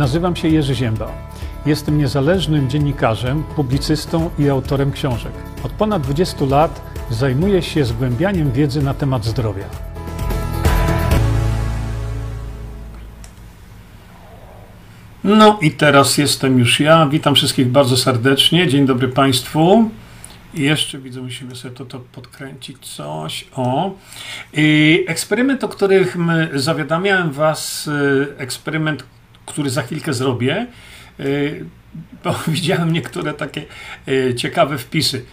Nazywam się Jerzy Ziemba. Jestem niezależnym dziennikarzem, publicystą i autorem książek. Od ponad 20 lat zajmuję się zgłębianiem wiedzy na temat zdrowia. No i teraz jestem już ja. Witam wszystkich bardzo serdecznie. Dzień dobry Państwu. I jeszcze widzę, musimy sobie to, to podkręcić coś. O. I eksperyment, o którym zawiadamiałem Was, y, eksperyment, który za chwilkę zrobię, y, bo widziałem niektóre takie y, ciekawe wpisy.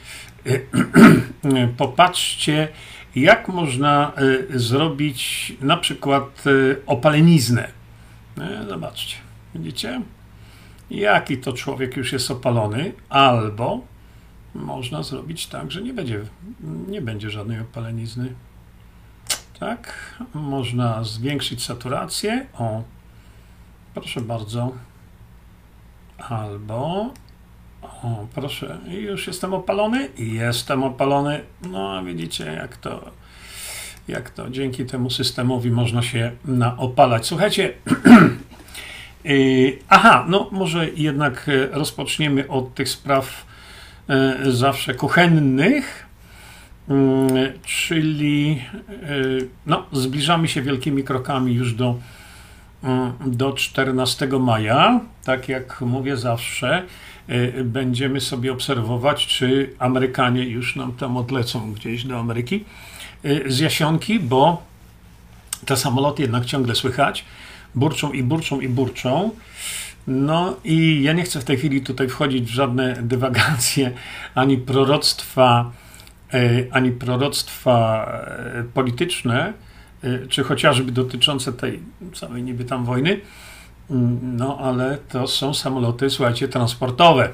Popatrzcie, jak można zrobić na przykład opaleniznę. Zobaczcie, widzicie? Jaki to człowiek już jest opalony, albo można zrobić tak, że nie będzie, nie będzie żadnej opalenizny. Tak, można zwiększyć saturację. O, proszę bardzo. Albo, o, proszę, już jestem opalony? Jestem opalony. No, widzicie, jak to, jak to dzięki temu systemowi można się naopalać. Słuchajcie, y, aha, no może jednak rozpoczniemy od tych spraw E, zawsze kuchennych, mm, czyli no, zbliżamy się wielkimi krokami już do, do 14 maja. Tak jak mówię zawsze, e, będziemy sobie obserwować, czy Amerykanie już nam tam odlecą gdzieś do Ameryki z jasionki, bo te samoloty jednak ciągle słychać, burczą i burczą i burczą. No i ja nie chcę w tej chwili tutaj wchodzić w żadne dywagacje ani proroctwa, e, ani proroctwa e, polityczne, e, czy chociażby dotyczące tej samej niby tam wojny. Mm, no ale to są samoloty, słuchajcie, transportowe.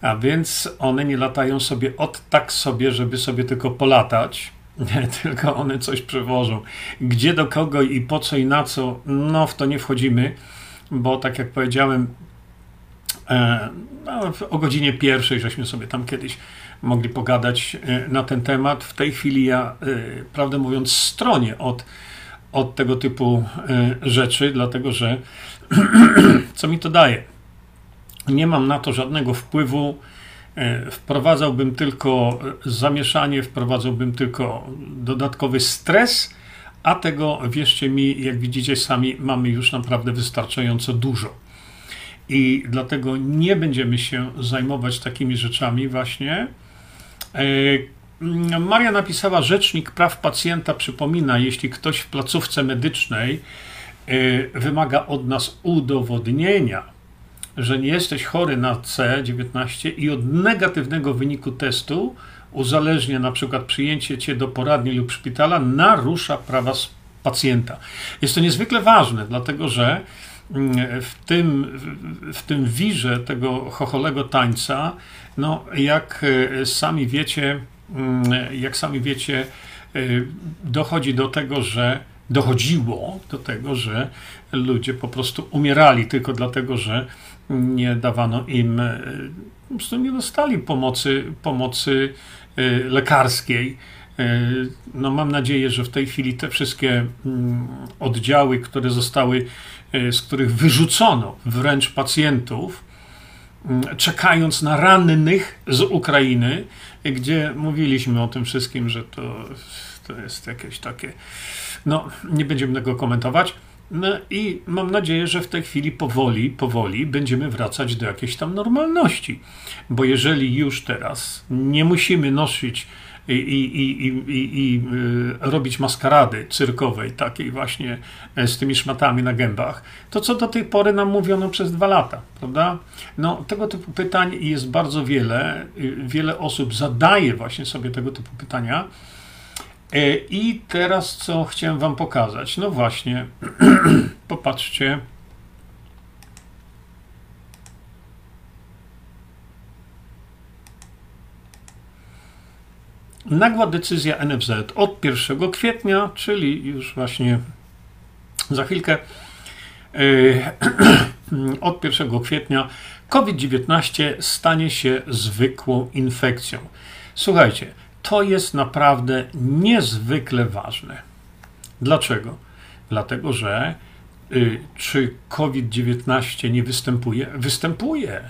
A więc one nie latają sobie od tak sobie, żeby sobie tylko polatać, tylko one coś przewożą. Gdzie do kogo i po co i na co, no w to nie wchodzimy bo tak jak powiedziałem, e, no, o godzinie pierwszej żeśmy sobie tam kiedyś mogli pogadać e, na ten temat. W tej chwili ja, e, prawdę mówiąc, stronię od, od tego typu rzeczy, dlatego że co mi to daje? Nie mam na to żadnego wpływu. Wprowadzałbym tylko zamieszanie, wprowadzałbym tylko dodatkowy stres a tego, wierzcie mi, jak widzicie sami, mamy już naprawdę wystarczająco dużo. I dlatego nie będziemy się zajmować takimi rzeczami właśnie. E, Maria napisała, Rzecznik Praw Pacjenta przypomina, jeśli ktoś w placówce medycznej e, wymaga od nas udowodnienia, że nie jesteś chory na C19 i od negatywnego wyniku testu uzależnia na przykład przyjęcie cię do poradni lub szpitala, narusza prawa pacjenta. Jest to niezwykle ważne, dlatego że mm, w tym, w tym wirze tego chocholego tańca, no jak e, sami wiecie, mm, jak sami wiecie, e, dochodzi do tego, że dochodziło do tego, że ludzie po prostu umierali tylko dlatego, że nie dawano im, e, po prostu nie dostali pomocy, pomocy Y, lekarskiej. No mam nadzieję, że w tej chwili te wszystkie mm, oddziały, które zostały, z których wyrzucono wręcz pacjentów, mm, czekając na rannych z Ukrainy, gdzie mówiliśmy o tym wszystkim, że to, to jest jakieś takie. No, nie będziemy tego komentować. No i mam nadzieję, że w tej chwili powoli, powoli będziemy wracać do jakiejś tam normalności. Bo jeżeli już teraz nie musimy nosić i, i, i, i, y, robić maskarady cyrkowej, takiej właśnie e, z tymi szmatami na gębach, to co do tej pory nam mówiono przez dwa lata, prawda? No, tego typu pytań jest bardzo wiele. Y, wiele osób zadaje właśnie sobie tego typu pytania. E, I teraz co chciałem Wam pokazać? No właśnie, popatrzcie. Nagła decyzja NFZ od 1 kwietnia, czyli już właśnie za chwilkę, e, od 1 kwietnia COVID-19 stanie się zwykłą infekcją. Słuchajcie, to jest naprawdę niezwykle ważne. Dlaczego? Dlatego, że y, czy COVID-19 nie występuje? Występuje.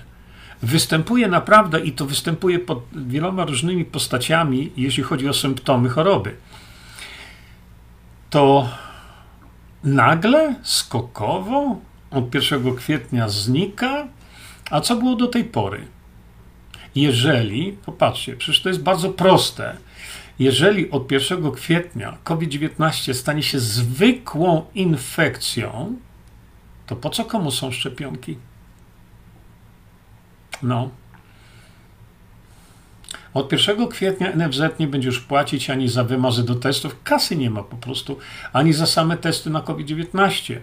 Występuje naprawdę i to występuje pod wieloma różnymi postaciami, jeśli chodzi o symptomy choroby. To nagle, skokowo, od 1 kwietnia znika, a co było do tej pory? Jeżeli, popatrzcie, przecież to jest bardzo proste. Jeżeli od 1 kwietnia COVID-19 stanie się zwykłą infekcją, to po co komu są szczepionki? No. Od 1 kwietnia NFZ nie będzie już płacić ani za wymazy do testów, kasy nie ma po prostu, ani za same testy na COVID-19.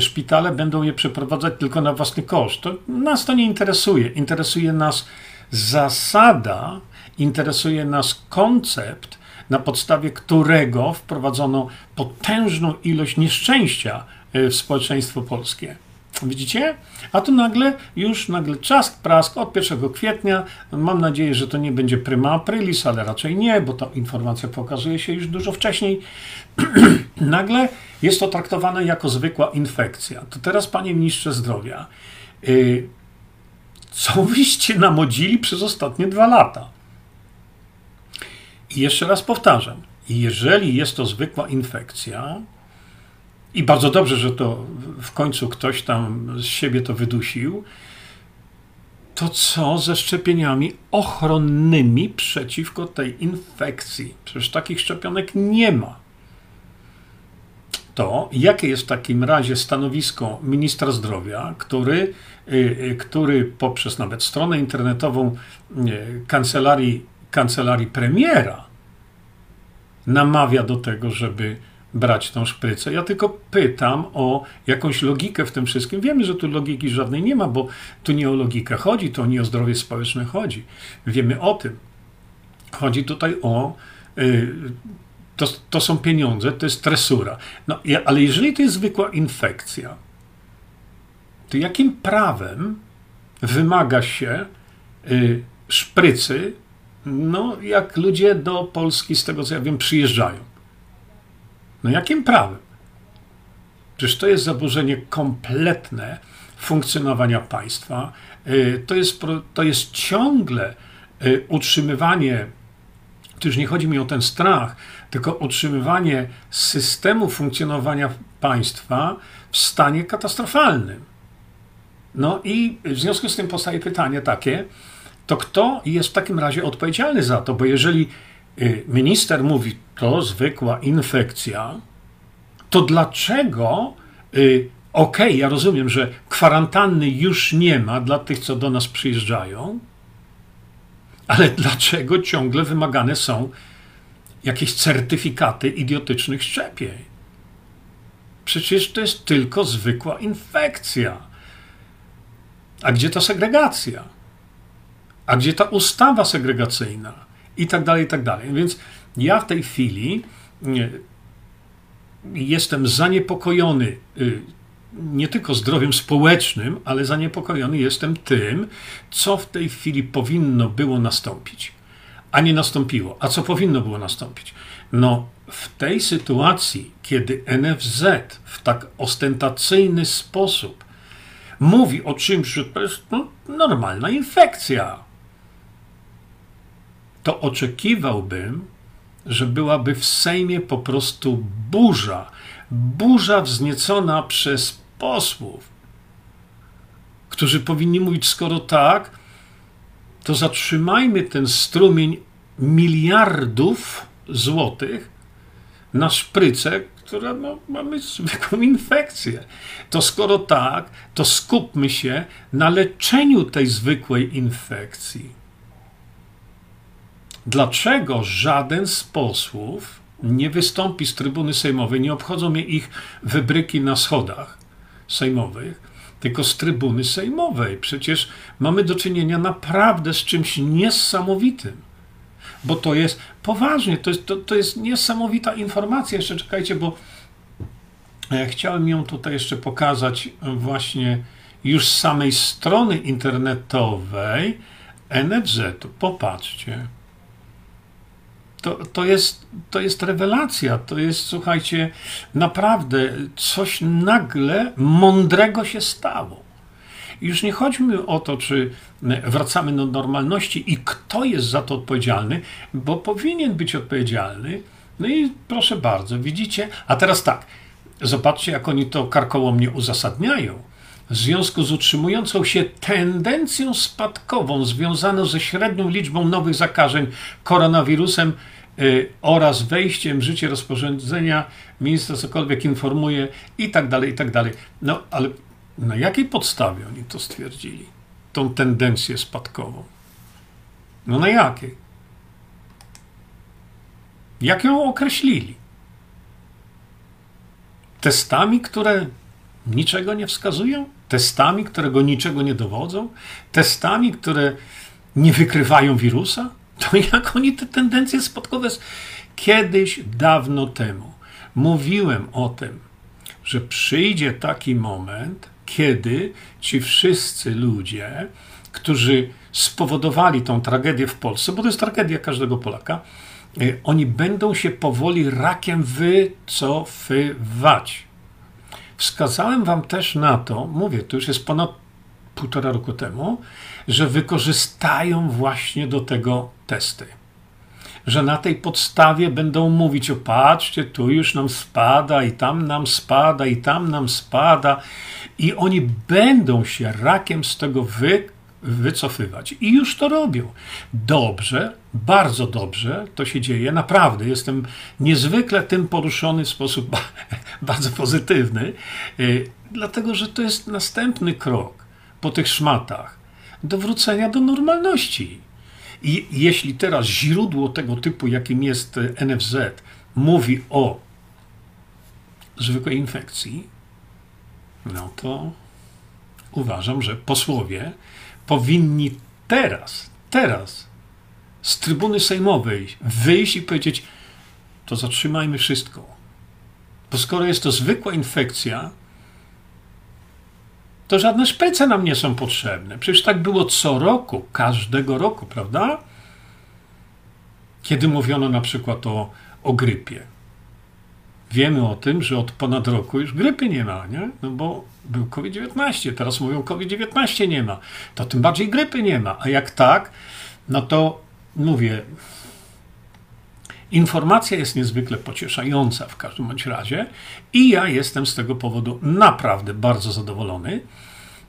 Szpitale będą je przeprowadzać tylko na własny koszt. To nas to nie interesuje. Interesuje nas zasada, interesuje nas koncept, na podstawie którego wprowadzono potężną ilość nieszczęścia e, w społeczeństwo polskie. Widzicie? A tu nagle, już nagle czask, prask od 1 kwietnia. Mam nadzieję, że to nie będzie prima aprilis, ale raczej nie, bo ta informacja pokazuje się już dużo wcześniej. nagle jest to traktowane jako zwykła infekcja. To teraz, panie ministrze zdrowia, yy, co wyście namodzili przez ostatnie dwa lata? I jeszcze raz powtarzam, jeżeli jest to zwykła infekcja, i bardzo dobrze, że to w końcu ktoś tam z siebie to wydusił, to co ze szczepieniami ochronnymi przeciwko tej infekcji? Przecież takich szczepionek nie ma. To jakie jest w takim razie stanowisko ministra zdrowia, który, y, y, który poprzez nawet stronę internetową y, kancelarii, kancelarii premiera namawia do tego, żeby brać tą szprycę. Ja tylko pytam o jakąś logikę w tym wszystkim. Wiemy, że tu logiki żadnej nie ma, bo tu nie o logikę chodzi, to nie o zdrowie społeczne chodzi. Wiemy o tym. Chodzi tutaj o. Y, to, to są pieniądze, to jest tresura. No, ale jeżeli to jest zwykła infekcja, to jakim prawem wymaga się y, szprycy, no, jak ludzie do Polski, z tego co ja wiem, przyjeżdżają? No jakim prawem? Przecież to jest zaburzenie kompletne funkcjonowania państwa. Y, to jest, to jest ciągle y, utrzymywanie, to już nie chodzi mi o ten strach, tylko utrzymywanie systemu funkcjonowania państwa w stanie katastrofalnym. No i w związku z tym powstaje pytanie takie, to kto jest w takim razie odpowiedzialny za to? Bo jeżeli minister mówi, to zwykła infekcja, to dlaczego, y, okej, okay, ja rozumiem, że kwarantanny już nie ma dla tych, co do nas przyjeżdżają, ale dlaczego ciągle wymagane są jakieś certyfikaty idiotycznych szczepień? Przecież to jest tylko zwykła infekcja. A gdzie ta segregacja? A gdzie ta ustawa segregacyjna? I tak dalej, i tak dalej. Więc ja w tej chwili jestem zaniepokojony y, nie tylko zdrowiem społecznym, ale zaniepokojony jestem tym, co w tej chwili powinno było nastąpić, a nie nastąpiło. A co powinno było nastąpić? No, w tej sytuacji, kiedy NFZ w tak ostentacyjny sposób mówi o czymś, że to jest no, normalna infekcja, to oczekiwałbym, że byłaby w Sejmie po prostu burza. Burza wzniecona przez posłów, którzy powinni mówić, skoro tak, to zatrzymajmy ten strumień miliardów złotych na szprycę, która no, mamy zwykłą infekcję. To skoro tak, to skupmy się na leczeniu tej zwykłej infekcji. Dlaczego żaden z posłów nie wystąpi z trybuny sejmowej, nie obchodzą mnie ich wybryki na schodach sejmowych, tylko z trybuny sejmowej? Przecież mamy do czynienia naprawdę z czymś niesamowitym. Bo to jest poważnie, to jest, to, to jest niesamowita informacja. Jeszcze czekajcie, bo chciałem ją tutaj jeszcze pokazać właśnie już z samej strony internetowej NFZ-u. Popatrzcie. To, to, jest, to jest rewelacja, to jest, słuchajcie, naprawdę coś nagle mądrego się stało. Już nie chodźmy o to, czy wracamy do normalności i kto jest za to odpowiedzialny, bo powinien być odpowiedzialny. No i proszę bardzo, widzicie? A teraz tak, zobaczcie, jak oni to karkołomnie uzasadniają. W związku z utrzymującą się tendencją spadkową związaną ze średnią liczbą nowych zakażeń koronawirusem y, oraz wejściem w życie rozporządzenia, minister cokolwiek informuje i tak dalej, i tak dalej. No ale na jakiej podstawie oni to stwierdzili? Tą tendencję spadkową. No na jakiej? Jak ją określili? Testami, które niczego nie wskazują? Testami, którego niczego nie dowodzą? Testami, które nie wykrywają wirusa? To jak oni te tendencje spadkowe. Kiedyś, dawno temu, mówiłem o tym, że przyjdzie taki moment, kiedy ci wszyscy ludzie, którzy spowodowali tą tragedię w Polsce, bo to jest tragedia każdego Polaka, y, oni będą się powoli rakiem wycofywać. Wskazałem Wam też na to, mówię, to już jest ponad półtora roku temu, że wykorzystają właśnie do tego testy. Że na tej podstawie będą mówić: o patrzcie, tu już nam spada, i tam nam spada, i tam nam spada, i oni będą się rakiem z tego wy, wycofywać. I już to robią. Dobrze, bardzo dobrze to się dzieje. Naprawdę jestem niezwykle tym poruszony w sposób bardzo pozytywny, y, dlatego że to jest następny krok po tych szmatach do wrócenia do normalności. I jeśli teraz źródło tego typu, jakim jest NFZ, mówi o zwykłej infekcji, no to uważam, że posłowie powinni teraz, teraz z trybuny sejmowej wyjść i powiedzieć: To zatrzymajmy wszystko. Bo skoro jest to zwykła infekcja, to żadne szpece nam nie są potrzebne. Przecież tak było co roku, każdego roku, prawda? Kiedy mówiono na przykład o, o grypie. Wiemy o tym, że od ponad roku już grypy nie ma, nie? No bo był COVID-19, teraz mówią COVID-19 nie ma, to tym bardziej grypy nie ma. A jak tak, no to mówię, informacja jest niezwykle pocieszająca w każdym bądź razie i ja jestem z tego powodu naprawdę bardzo zadowolony,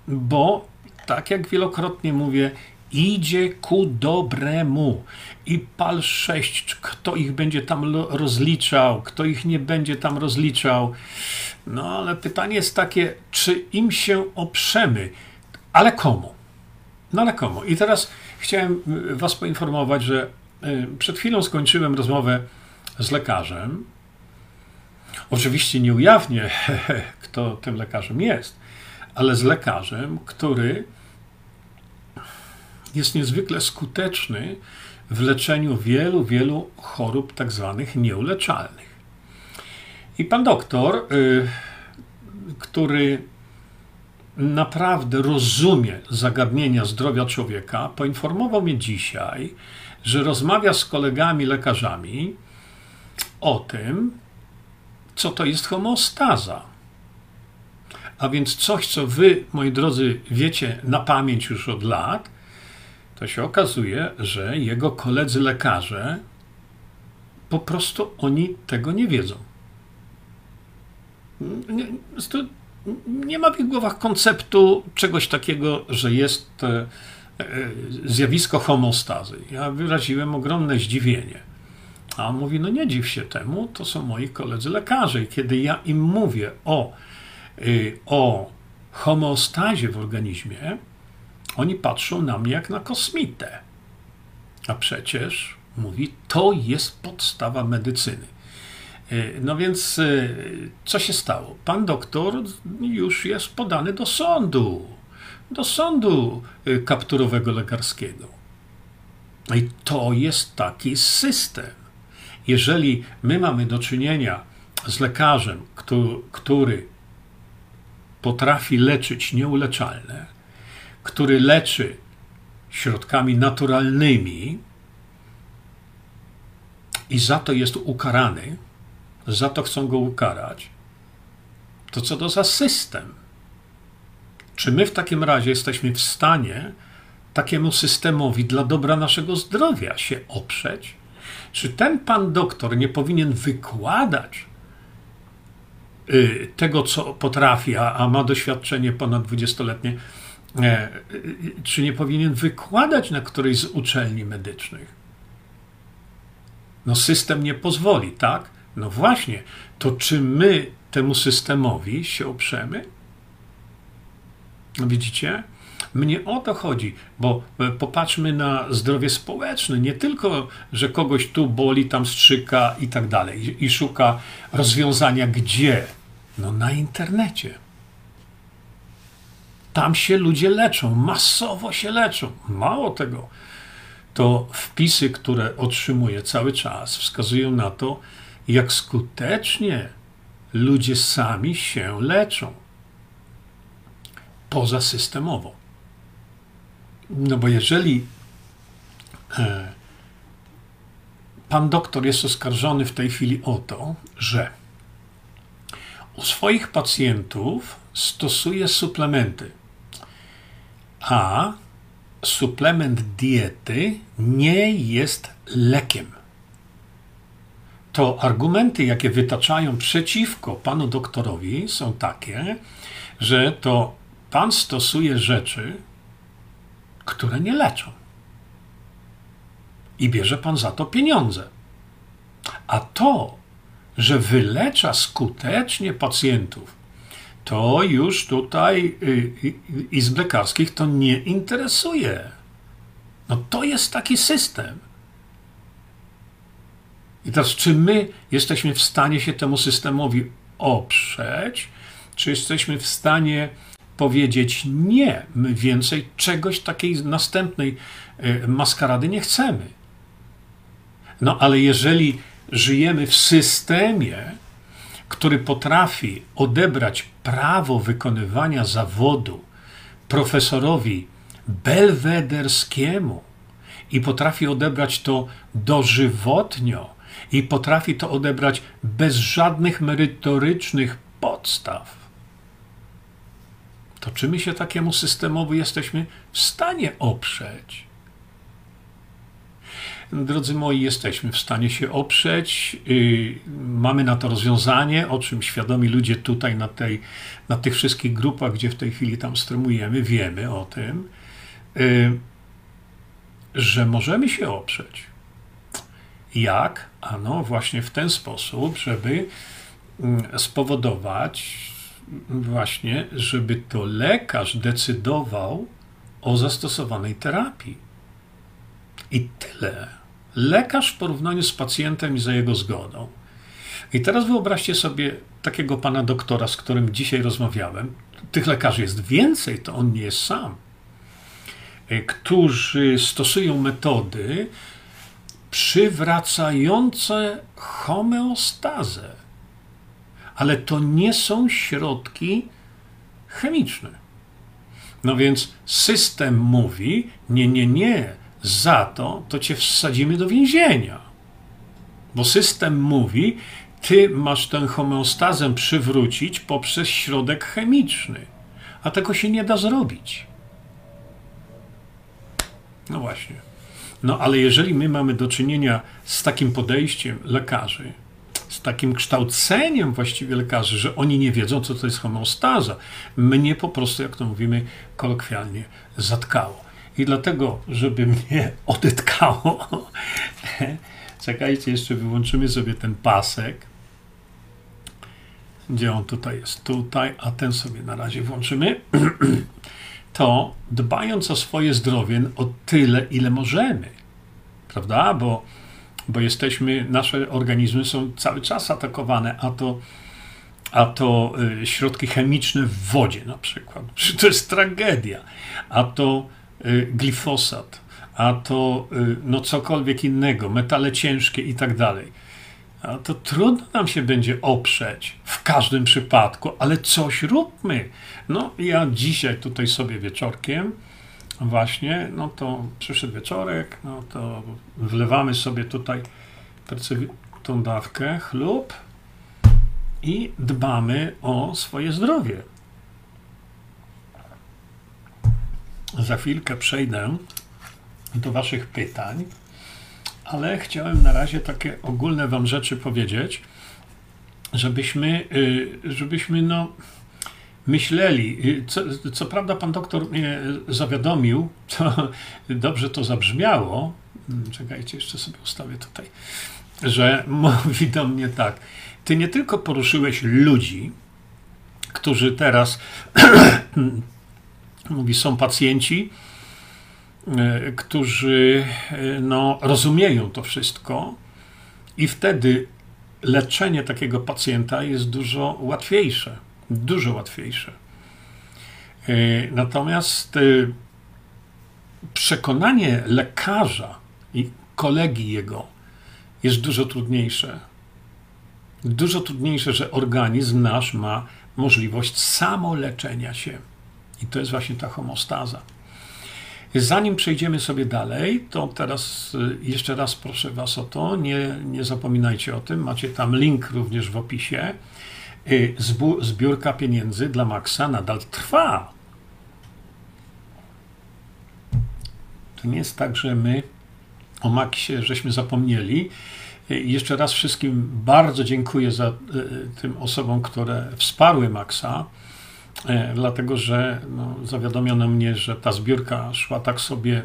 bo tak jak wielokrotnie mówię, idzie ku dobremu. I pal 6, kto ich będzie tam rozliczał, kto ich nie będzie tam rozliczał. No ale pytanie jest takie, czy im się oprzemy, ale komu? No ale komu? I teraz chciałem y, Was poinformować, że y, przed chwilą skończyłem rozmowę z lekarzem. Oczywiście nie ujawnię, kto tym lekarzem jest, ale z lekarzem, który jest niezwykle skuteczny w leczeniu wielu, wielu chorób tak zwanych nieuleczalnych. I pan doktor, y, który naprawdę rozumie zagadnienia zdrowia człowieka, poinformował mnie dzisiaj, że rozmawia z kolegami lekarzami o tym, co to jest homeostaza. A więc coś, co wy, moi drodzy, wiecie na pamięć już od lat, to się okazuje, że jego koledzy lekarze po prostu oni tego nie wiedzą. Nie, nie ma w ich głowach konceptu czegoś takiego, że jest e, e, zjawisko homostazy. Ja wyraziłem ogromne zdziwienie. A on mówi, no nie dziw się temu, to są moi koledzy lekarze. I kiedy ja im mówię o, y, o homeostazie w organizmie, oni patrzą na mnie jak na kosmitę. A przecież, mówi, to jest podstawa medycyny. E, no więc e, co się stało? Pan doktor już jest podany do sądu, do sądu e, kapturowego lekarskiego. No I to jest taki system. Jeżeli my mamy do czynienia z lekarzem, który potrafi leczyć nieuleczalne, który leczy środkami naturalnymi i za to jest ukarany, za to chcą go ukarać, to co to za system? Czy my w takim razie jesteśmy w stanie takiemu systemowi dla dobra naszego zdrowia się oprzeć? Czy ten pan doktor nie powinien wykładać y, tego, co potrafi, a ma doświadczenie ponad 20-letnie, e, y, czy nie powinien wykładać na którejś z uczelni medycznych? No, system nie pozwoli, tak? No właśnie, to czy my temu systemowi się oprzemy? No widzicie? Mnie o to chodzi, bo e, popatrzmy na zdrowie społeczne. Nie tylko, że kogoś tu boli, tam strzyka i tak dalej, i szuka rozwiązania gdzie? No na internecie. Tam się ludzie leczą, masowo się leczą. Mało tego, to wpisy, które otrzymuję cały czas, wskazują na to, jak skutecznie ludzie sami się leczą pozasystemowo. No bo jeżeli e, pan doktor jest oskarżony w tej chwili o to, że u swoich pacjentów stosuje suplementy, a suplement diety nie jest lekiem. To argumenty, jakie wytaczają przeciwko panu doktorowi, są takie, że to pan stosuje rzeczy, które nie leczą. I bierze pan za to pieniądze. A to, że wylecza skutecznie pacjentów, to już tutaj y, y, izb lekarskich to nie interesuje. No to jest taki system. I teraz, czy my jesteśmy w stanie się temu systemowi oprzeć, czy jesteśmy w stanie powiedzieć nie, my więcej czegoś takiej następnej y, maskarady nie chcemy. No ale jeżeli żyjemy w systemie, który potrafi odebrać prawo wykonywania zawodu profesorowi belwederskiemu i potrafi odebrać to dożywotnio i potrafi to odebrać bez żadnych merytorycznych podstaw, to czy my się takiemu systemowi jesteśmy w stanie oprzeć? Drodzy moi, jesteśmy w stanie się oprzeć. Y, mamy na to rozwiązanie, o czym świadomi ludzie tutaj na, tej, na tych wszystkich grupach, gdzie w tej chwili tam stremujemy, wiemy o tym, y, że możemy się oprzeć. Jak? Ano, właśnie w ten sposób, żeby mm, spowodować, właśnie, żeby to lekarz decydował o zastosowanej terapii. I tyle. Lekarz w porównaniu z pacjentem i za jego zgodą. I teraz wyobraźcie sobie takiego pana doktora, z którym dzisiaj rozmawiałem. Tych lekarzy jest więcej, to on nie jest sam. E, którzy stosują metody przywracające homeostazę. Ale to nie są środki chemiczne. No więc system mówi: nie, nie, nie, za to to cię wsadzimy do więzienia. Bo system mówi: ty masz tę homeostazę przywrócić poprzez środek chemiczny. A tego się nie da zrobić. No właśnie. No ale jeżeli my mamy do czynienia z takim podejściem lekarzy, z takim kształceniem właściwie lekarzy, że oni nie wiedzą, co to jest homeostaza, mnie po prostu, jak to mówimy kolokwialnie, zatkało. I dlatego, żeby mnie odetkało, czekajcie, jeszcze wyłączymy sobie ten pasek. Gdzie on tutaj jest? Tutaj, a ten sobie na razie włączymy. to dbając o swoje zdrowie o tyle, ile możemy, prawda? Bo, bo jesteśmy, nasze organizmy są cały czas atakowane, a to, a to y, środki chemiczne w wodzie na przykład. To jest tragedia. A to glifosat, a to y, no cokolwiek innego, metale ciężkie i tak dalej a to trudno nam się będzie oprzeć w każdym przypadku, ale coś róbmy. No, ja dzisiaj tutaj sobie wieczorkiem, właśnie, no to przyszedł wieczorek, no to wlewamy sobie tutaj tą dawkę chlub i dbamy o swoje zdrowie. Za chwilkę przejdę do Waszych pytań, ale chciałem na razie takie ogólne Wam rzeczy powiedzieć, żebyśmy, y, żebyśmy no, myśleli. Y, co, co prawda, pan doktor mnie zawiadomił, to dobrze to zabrzmiało. Hmm, czekajcie, jeszcze sobie ustawię tutaj, że mówi do mnie tak. Ty nie tylko poruszyłeś ludzi, którzy teraz mówi, są pacjenci, e, którzy e, no, rozumieją to wszystko, i wtedy leczenie takiego pacjenta jest dużo łatwiejsze. Dużo łatwiejsze. E, natomiast przekonanie lekarza i kolegi jego jest dużo trudniejsze. Dużo trudniejsze, że organizm nasz ma możliwość samoleczenia się. I to jest właśnie ta homostaza. Zanim przejdziemy sobie dalej, to teraz y, jeszcze raz proszę Was o to, nie, nie zapominajcie o tym, macie tam link również w opisie. Y, zbiórka pieniędzy dla Maxa nadal trwa. To nie jest tak, że my o Maxie żeśmy zapomnieli. Y, jeszcze raz wszystkim bardzo dziękuję za tym osobom, które wsparły Maxa. E, dlatego że no, zawiadomiono mnie, że ta zbiórka szła tak sobie,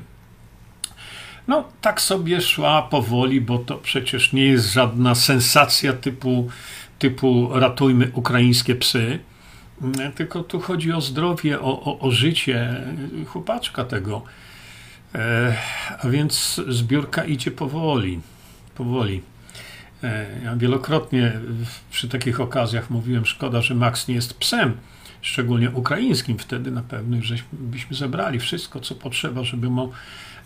no tak sobie szła powoli, bo to przecież nie jest żadna sensacja typu, typu ratujmy ukraińskie psy, mm, tylko tu chodzi o zdrowie, o, o, o życie chłopaczka tego. E, a więc zbiórka idzie powoli, powoli. E, ja wielokrotnie przy takich okazjach mówiłem, szkoda, że Max nie jest psem, szczególnie ukraińskim, wtedy na pewno żeśmy, byśmy zebrali wszystko, co potrzeba, żeby mu,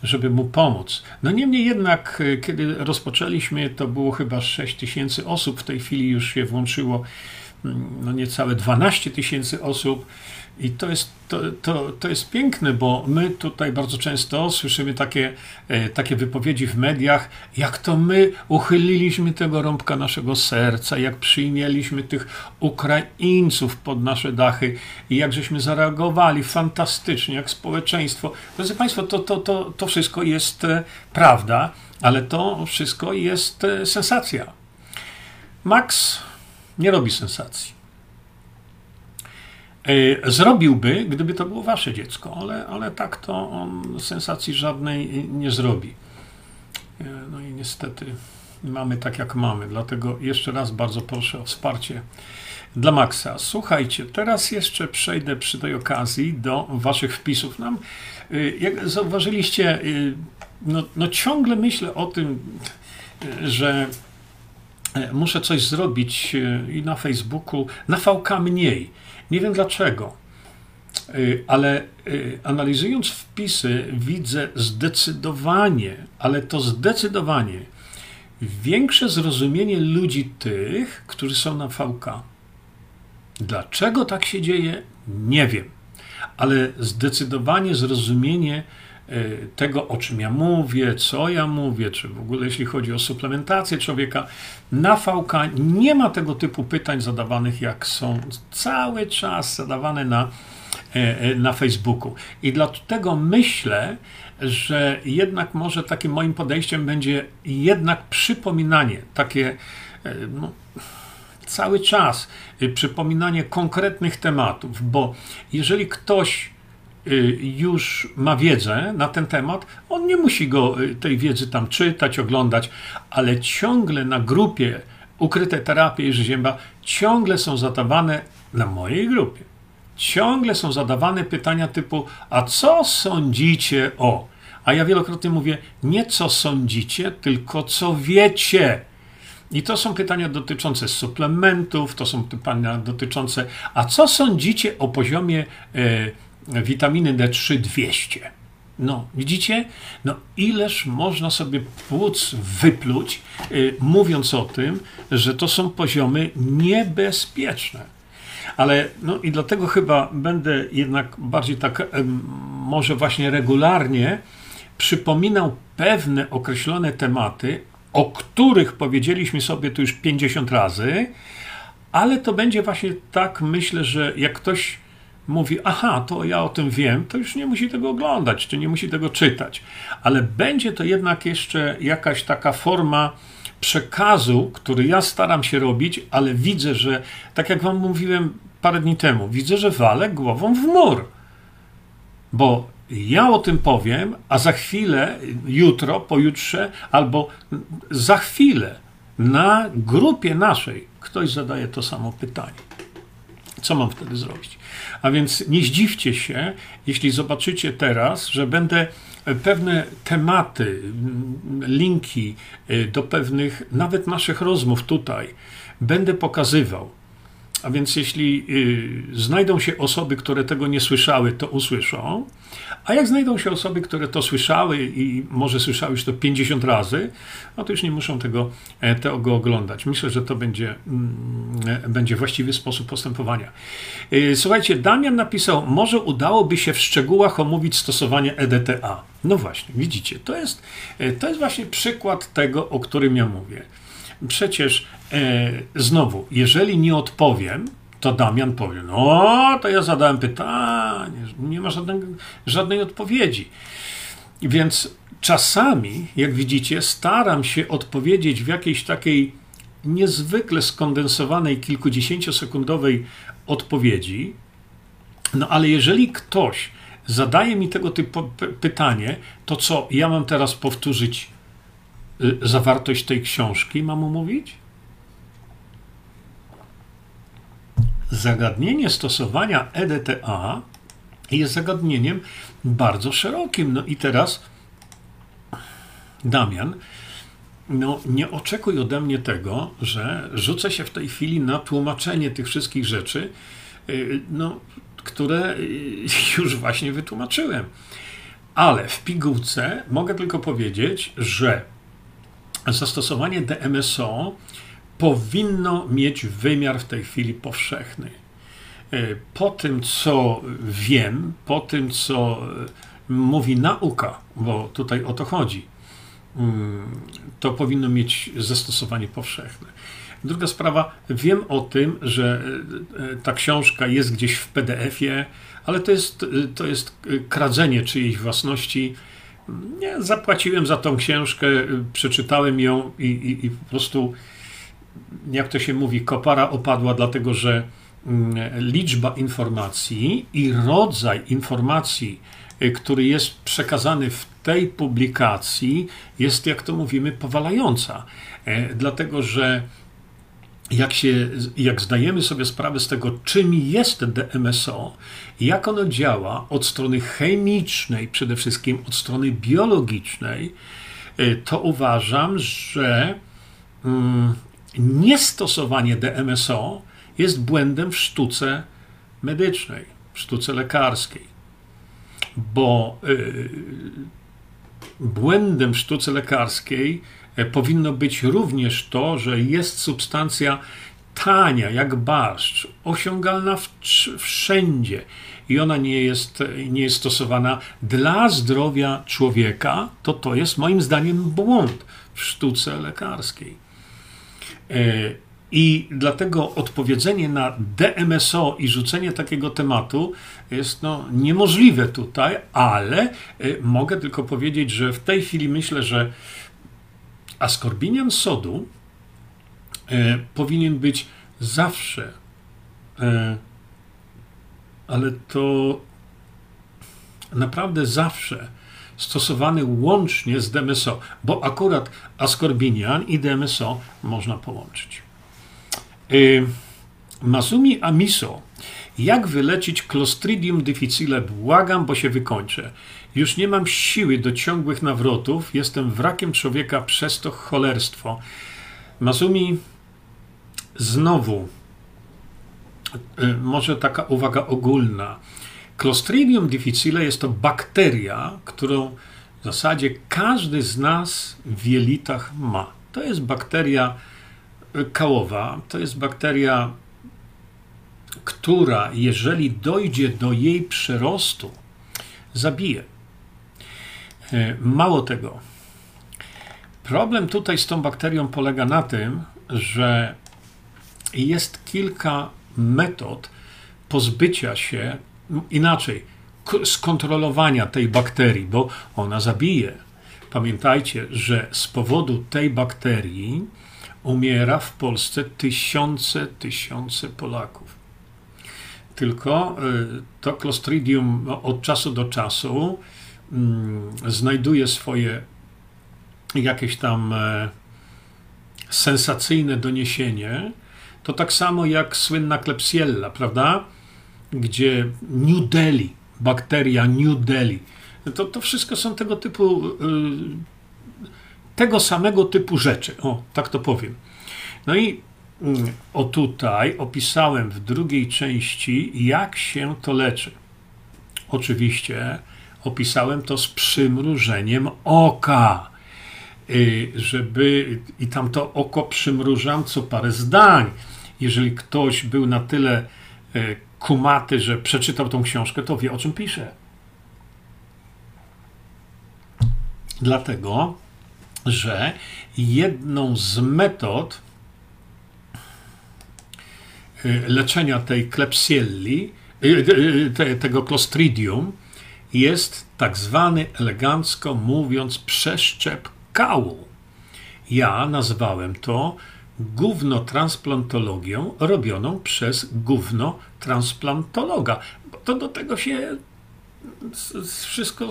żeby mu pomóc. No niemniej jednak, e, kiedy rozpoczęliśmy, to było chyba 6 tysięcy osób, w tej chwili już się włączyło mm, no niecałe 12 tysięcy osób. I to jest, to, to, to jest piękne, bo my tutaj bardzo często słyszymy takie, e, takie wypowiedzi w mediach, jak to my uchyliliśmy tego rąbka naszego serca, jak przyjmieliśmy tych Ukraińców pod nasze dachy i jak żeśmy zareagowali fantastycznie, jak społeczeństwo. Drodzy Państwo, to, to, to, to wszystko jest e, prawda, ale to wszystko jest e, sensacja. Max nie robi sensacji. E, zrobiłby, gdyby to było wasze dziecko, ale, ale tak to on sensacji żadnej nie zrobi. E, no i niestety mamy tak, jak mamy. Dlatego jeszcze raz bardzo proszę o wsparcie dla Maxa. Słuchajcie, teraz jeszcze przejdę przy tej okazji do waszych wpisów. Nam, e, jak zauważyliście, no, no ciągle myślę o tym, że muszę coś zrobić i na Facebooku, na VK mniej nie wiem dlaczego, y, ale y, analizując wpisy, widzę zdecydowanie, ale to zdecydowanie większe zrozumienie ludzi tych, którzy są na VK. Dlaczego tak się dzieje? Nie wiem, ale zdecydowanie zrozumienie tego, o czym ja mówię, co ja mówię, czy w ogóle jeśli chodzi o suplementację człowieka, na VK nie ma tego typu pytań zadawanych, jak są cały czas zadawane na, e, e, na Facebooku. I dlatego myślę, że jednak może takim moim podejściem będzie jednak przypominanie, takie e, no, cały czas przypominanie konkretnych tematów, bo jeżeli ktoś Y, już ma wiedzę na ten temat, on nie musi go y, tej wiedzy tam czytać, oglądać, ale ciągle na grupie ukryte terapie Jerzy Zięba ciągle są zadawane na mojej grupie. Ciągle są zadawane pytania typu: A co sądzicie o? A ja wielokrotnie mówię: Nie co sądzicie, tylko co wiecie. I to są pytania dotyczące suplementów, to są pytania dotyczące, a co sądzicie o poziomie e, witaminy D3 200. No, widzicie? No, ileż można sobie płuc wypluć, yy, mówiąc o tym, że to są poziomy niebezpieczne. Ale, no i dlatego chyba będę jednak bardziej tak, yy, może właśnie regularnie przypominał pewne określone tematy, o których powiedzieliśmy sobie tu już 50 razy, ale to będzie właśnie tak, myślę, że jak ktoś mówi, aha, to ja o tym wiem, to już nie musi tego oglądać, czy nie musi tego czytać. Ale będzie to jednak jeszcze jakaś taka forma przekazu, który ja staram się robić, ale widzę, że tak jak wam mówiłem parę dni temu, widzę, że walę głową w mur. Bo ja o tym powiem, a za chwilę, jutro, pojutrze, albo za chwilę na grupie naszej ktoś zadaje to samo pytanie. Co mam wtedy zrobić? A więc nie zdziwcie się, jeśli zobaczycie teraz, że będę pewne tematy, linki y, do pewnych, nawet naszych rozmów tutaj, będę pokazywał. A więc jeśli y, znajdą się osoby, które tego nie słyszały, to usłyszą. A jak znajdą się osoby, które to słyszały i może słyszały już to 50 razy, no to już nie muszą tego, e, tego oglądać. Myślę, że to będzie, mm, e, będzie właściwy sposób postępowania. E, słuchajcie, Damian napisał, może udałoby się w szczegółach omówić stosowanie EDTA. No właśnie, widzicie, to jest, to jest właśnie przykład tego, o którym ja mówię. Przecież e, znowu, jeżeli nie odpowiem, to Damian powie: No, to ja zadałem pytanie, nie ma żadnej, żadnej odpowiedzi. Więc czasami, jak widzicie, staram się odpowiedzieć w jakiejś takiej niezwykle skondensowanej, kilkudziesięciosekundowej odpowiedzi. No ale jeżeli ktoś zadaje mi tego typu pytanie, to co, ja mam teraz powtórzyć y, zawartość tej książki, mam mówić? Zagadnienie stosowania EDTA jest zagadnieniem bardzo szerokim. No i teraz, Damian, no nie oczekuj ode mnie tego, że rzucę się w tej chwili na tłumaczenie tych wszystkich rzeczy, y, no, które już właśnie wytłumaczyłem. Ale w pigułce mogę tylko powiedzieć, że zastosowanie DMSO powinno mieć wymiar w tej chwili powszechny. E, po tym, co wiem, po tym, co e, mówi nauka, bo tutaj o to chodzi, mm, to powinno mieć zastosowanie powszechne. Druga sprawa, wiem o tym, że e, ta książka jest gdzieś w PDF-ie, ale to jest, to jest kradzenie czyjejś własności. Nie, zapłaciłem za tą książkę, przeczytałem ją i, i, i po prostu jak to się mówi, kopara opadła, dlatego że mm, liczba informacji i rodzaj informacji, y, który jest przekazany w tej publikacji, jest, jak to mówimy, powalająca. E, dlatego, że jak, się, jak zdajemy sobie sprawę z tego, czym jest DMSO, jak ono działa od strony chemicznej, przede wszystkim od strony biologicznej, y, to uważam, że mm, niestosowanie DMSO jest błędem w sztuce medycznej, w sztuce lekarskiej. Bo yy, błędem w sztuce lekarskiej yy, powinno być również to, że jest substancja tania, jak barszcz, osiągalna w, wszędzie i ona nie jest, nie jest stosowana dla zdrowia człowieka, to to jest moim zdaniem błąd w sztuce lekarskiej. E, I dlatego odpowiedzenie na DMSO i rzucenie takiego tematu jest no, niemożliwe tutaj, ale e, mogę tylko powiedzieć, że w tej chwili myślę, że askorbinian sodu e, powinien być zawsze, ale to naprawdę zawsze stosowany łącznie z DMSO, bo akurat askorbinian i DMSO można połączyć. Y, Masumi Amiso. Jak wyleczyć Clostridium difficile? Błagam, bo się wykończę. Już nie mam siły do ciągłych nawrotów. Jestem wrakiem człowieka przez to cholerstwo. Masumi, znowu, y, może taka uwaga ogólna. Clostridium difficile jest to bakteria, którą w zasadzie każdy z nas w jelitach ma. To jest bakteria kałowa, to jest bakteria, która, jeżeli dojdzie do jej przerostu, zabije. E, mało tego, Problem tutaj z tą bakterią polega na tym, że jest kilka metod pozbycia się, inaczej, skontrolowania tej bakterii, bo ona zabije. Pamiętajcie, że z powodu tej bakterii umiera w Polsce tysiące, tysiące Polaków. Tylko y, to Clostridium od czasu do czasu mm, znajduje swoje jakieś tam e, sensacyjne doniesienie, to tak samo jak słynna Klebsiella, prawda? Gdzie New Delhi, bakteria New Delhi, to, to wszystko są tego typu, y, tego samego typu rzeczy. O, tak to powiem. No i mm, o tutaj opisałem w drugiej części, jak się to leczy. Oczywiście opisałem to z przymrużeniem oka. Y, żeby i tam to oko przymrużam co parę zdań. Jeżeli ktoś był na tyle y, kumaty, że przeczytał tą książkę, to wie o czym pisze. Dlatego, że jedną z metod y, leczenia tej klepsielli, tego clostridium, jest tak zwany, elegancko mówiąc, przeszczep kału. Ja nazwałem to gównotransplantologią robioną przez gównotransplantologa. To do tego się wszystko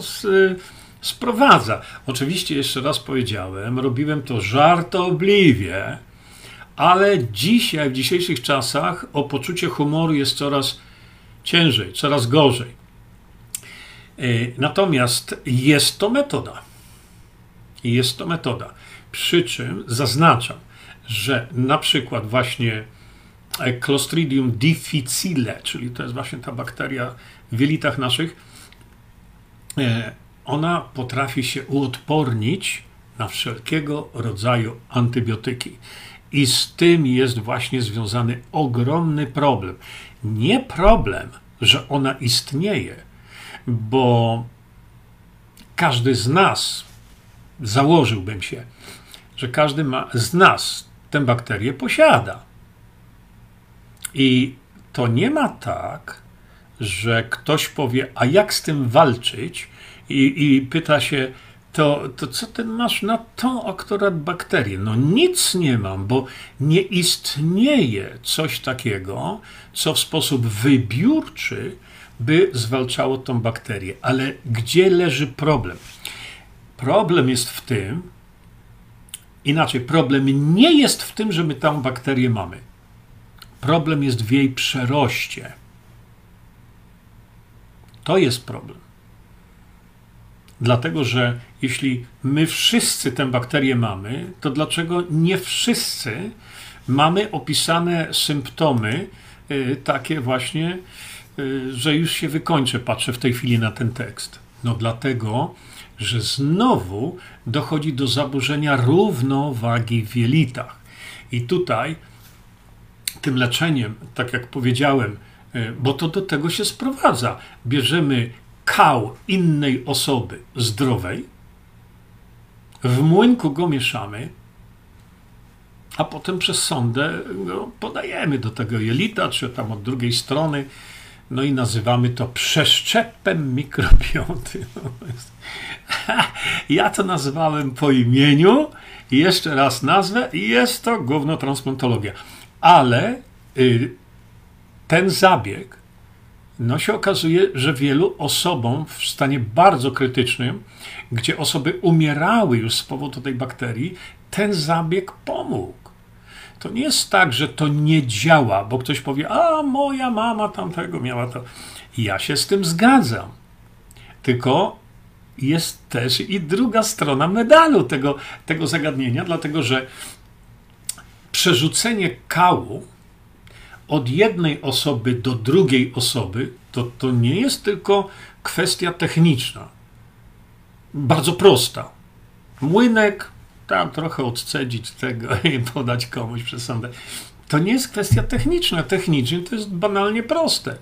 sprowadza. Oczywiście, jeszcze raz powiedziałem, robiłem to żartobliwie, ale dzisiaj, w dzisiejszych czasach, o poczucie humoru jest coraz ciężej, coraz gorzej. E, natomiast jest to metoda. Jest to metoda. Przy czym zaznaczam, że na przykład właśnie e, Clostridium difficile, czyli to jest właśnie ta bakteria w jelitach naszych, e, ona potrafi się uodpornić na wszelkiego rodzaju antybiotyki. I z tym jest właśnie związany ogromny problem. Nie problem, że ona istnieje, bo każdy z nas założyłbym się, że każdy ma, z nas tę bakterię posiada. I to nie ma tak, że ktoś powie, a jak z tym walczyć? I, i pyta się, to, to co ty masz na tą akurat bakterię? No nic nie mam, bo nie istnieje coś takiego, co w sposób wybiórczy by zwalczało tą bakterię. Ale gdzie leży problem? Problem jest w tym, inaczej, problem nie jest w tym, że my tą bakterię mamy. Problem jest w jej przeroście. To jest problem. Dlatego, że jeśli my wszyscy tę bakterię mamy, to dlaczego nie wszyscy mamy opisane symptomy y, takie właśnie, y, że już się wykończę, patrzę w tej chwili na ten tekst? No dlatego, że znowu dochodzi do zaburzenia równowagi w jelitach. I tutaj tym leczeniem, tak jak powiedziałem, e, bo to do tego się sprowadza, bierzemy kał innej osoby zdrowej, w młynku go mieszamy, a potem przez sondę podajemy do tego jelita, czy tam od drugiej strony, no i nazywamy to przeszczepem mikrobioty. Ja to nazywałem po imieniu, jeszcze raz nazwę, jest to głównotransplantologia. Ale y, ten zabieg, no się okazuje, że wielu osobom w stanie bardzo krytycznym, gdzie osoby umierały już z powodu tej bakterii, ten zabieg pomógł. To nie jest tak, że to nie działa, bo ktoś powie, a moja mama tamtego miała to. Ja się z tym zgadzam. Tylko jest też i druga strona medalu tego, tego zagadnienia, dlatego że przerzucenie kału od jednej osoby do drugiej osoby to, to nie jest tylko kwestia techniczna. Bardzo prosta. Młynek, tam trochę odcedzić tego i podać komuś przez sądę. To nie jest kwestia techniczna. Technicznie to jest banalnie proste.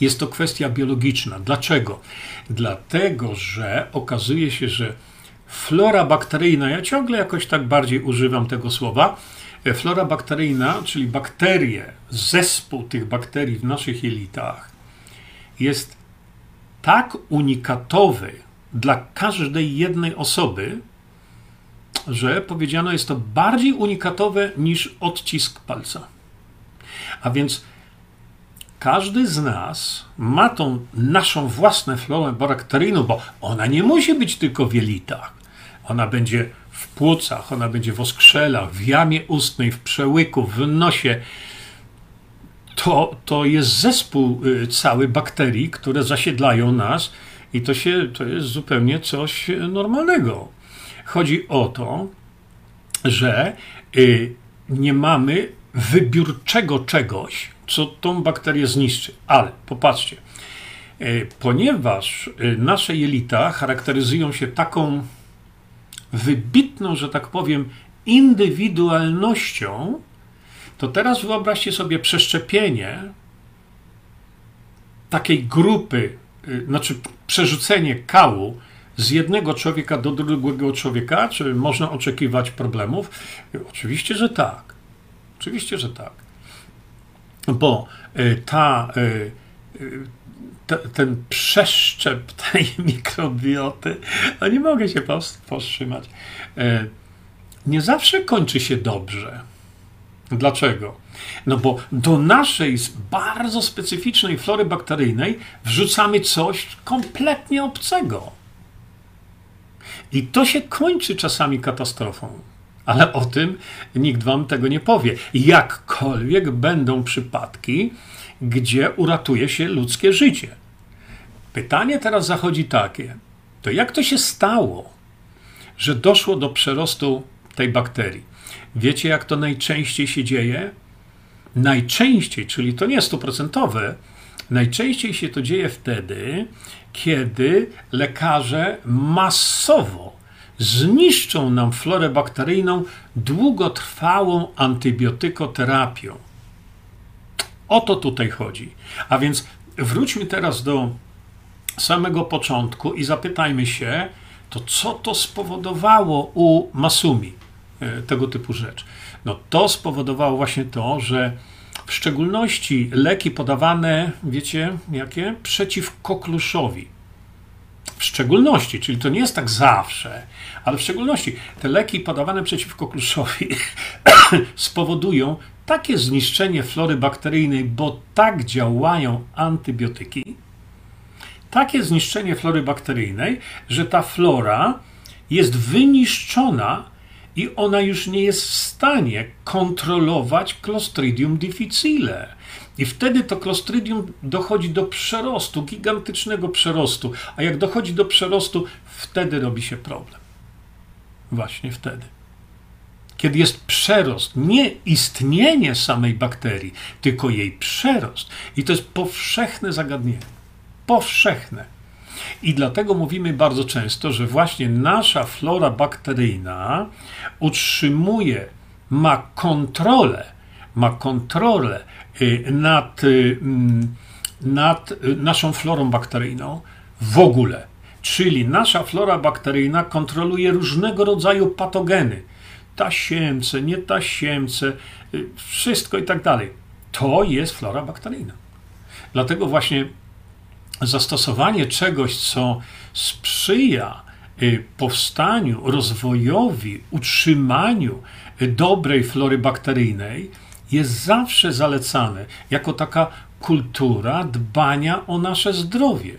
Jest to kwestia biologiczna. Dlaczego? Dlatego, że okazuje się, że flora bakteryjna, ja ciągle jakoś tak bardziej używam tego słowa, e, flora bakteryjna, czyli bakterie, zespół tych bakterii w naszych jelitach jest tak unikatowy dla każdej jednej osoby, że powiedziano jest to bardziej unikatowe niż odcisk palca. A więc każdy z nas ma tą naszą własną florę bakteryjną, bo ona nie musi być tylko w jelitach. Ona będzie w płucach, ona będzie w oskrzelach, w jamie ustnej, w przełyku, w nosie. To, to jest zespół y, cały bakterii, które zasiedlają nas i to, się, to jest zupełnie coś normalnego. Chodzi o to, że y, nie mamy wybiórczego czegoś, co tą bakterię zniszczy. Ale popatrzcie, y, ponieważ y, nasze jelita charakteryzują się taką wybitną, że tak powiem, indywidualnością, to teraz wyobraźcie sobie przeszczepienie takiej grupy, znaczy przerzucenie kału z jednego człowieka do drugiego człowieka? Czy można oczekiwać problemów? Oczywiście, że tak. Oczywiście, że tak. Bo y, ta, y, y, ten przeszczep tej mikrobioty, nie mogę się powstrzymać, nie zawsze kończy się dobrze. Dlaczego? No bo do naszej bardzo specyficznej flory bakteryjnej wrzucamy coś kompletnie obcego. I to się kończy czasami katastrofą. Ale o tym nikt wam tego nie powie. Jakkolwiek będą przypadki, gdzie uratuje się ludzkie życie. Pytanie teraz zachodzi takie: to jak to się stało, że doszło do przerostu tej bakterii? Wiecie, jak to najczęściej się dzieje? Najczęściej, czyli to nie stuprocentowe, najczęściej się to dzieje wtedy, kiedy lekarze masowo zniszczą nam florę bakteryjną długotrwałą antybiotykoterapią. O to tutaj chodzi. A więc wróćmy teraz do samego początku i zapytajmy się, to co to spowodowało u Masumi e, tego typu rzecz? No to spowodowało właśnie to, że w szczególności leki podawane, wiecie, jakie? Przeciw kokluszowi. W szczególności, czyli to nie jest tak zawsze, ale w szczególności te leki podawane przeciw kokluszowi spowodują takie zniszczenie flory bakteryjnej, bo tak działają antybiotyki, takie zniszczenie flory bakteryjnej, że ta flora jest wyniszczona i ona już nie jest w stanie kontrolować Clostridium difficile. I wtedy to Clostridium dochodzi do przerostu, gigantycznego przerostu. A jak dochodzi do przerostu, wtedy robi się problem. Właśnie wtedy. Kiedy jest przerost, nie istnienie samej bakterii, tylko jej przerost. I to jest powszechne zagadnienie. Powszechne. I dlatego mówimy bardzo często, że właśnie nasza flora bakteryjna utrzymuje, ma kontrolę, ma kontrolę y, nad, y, mm, nad naszą florą bakteryjną w ogóle. Czyli nasza flora bakteryjna kontroluje różnego rodzaju patogeny. Tasiemce, nietasiemce, y, wszystko i tak dalej. To jest flora bakteryjna. Dlatego właśnie zastosowanie czegoś, co sprzyja y, powstaniu, rozwojowi, utrzymaniu dobrej flory bakteryjnej, jest zawsze zalecane jako taka kultura dbania o nasze zdrowie.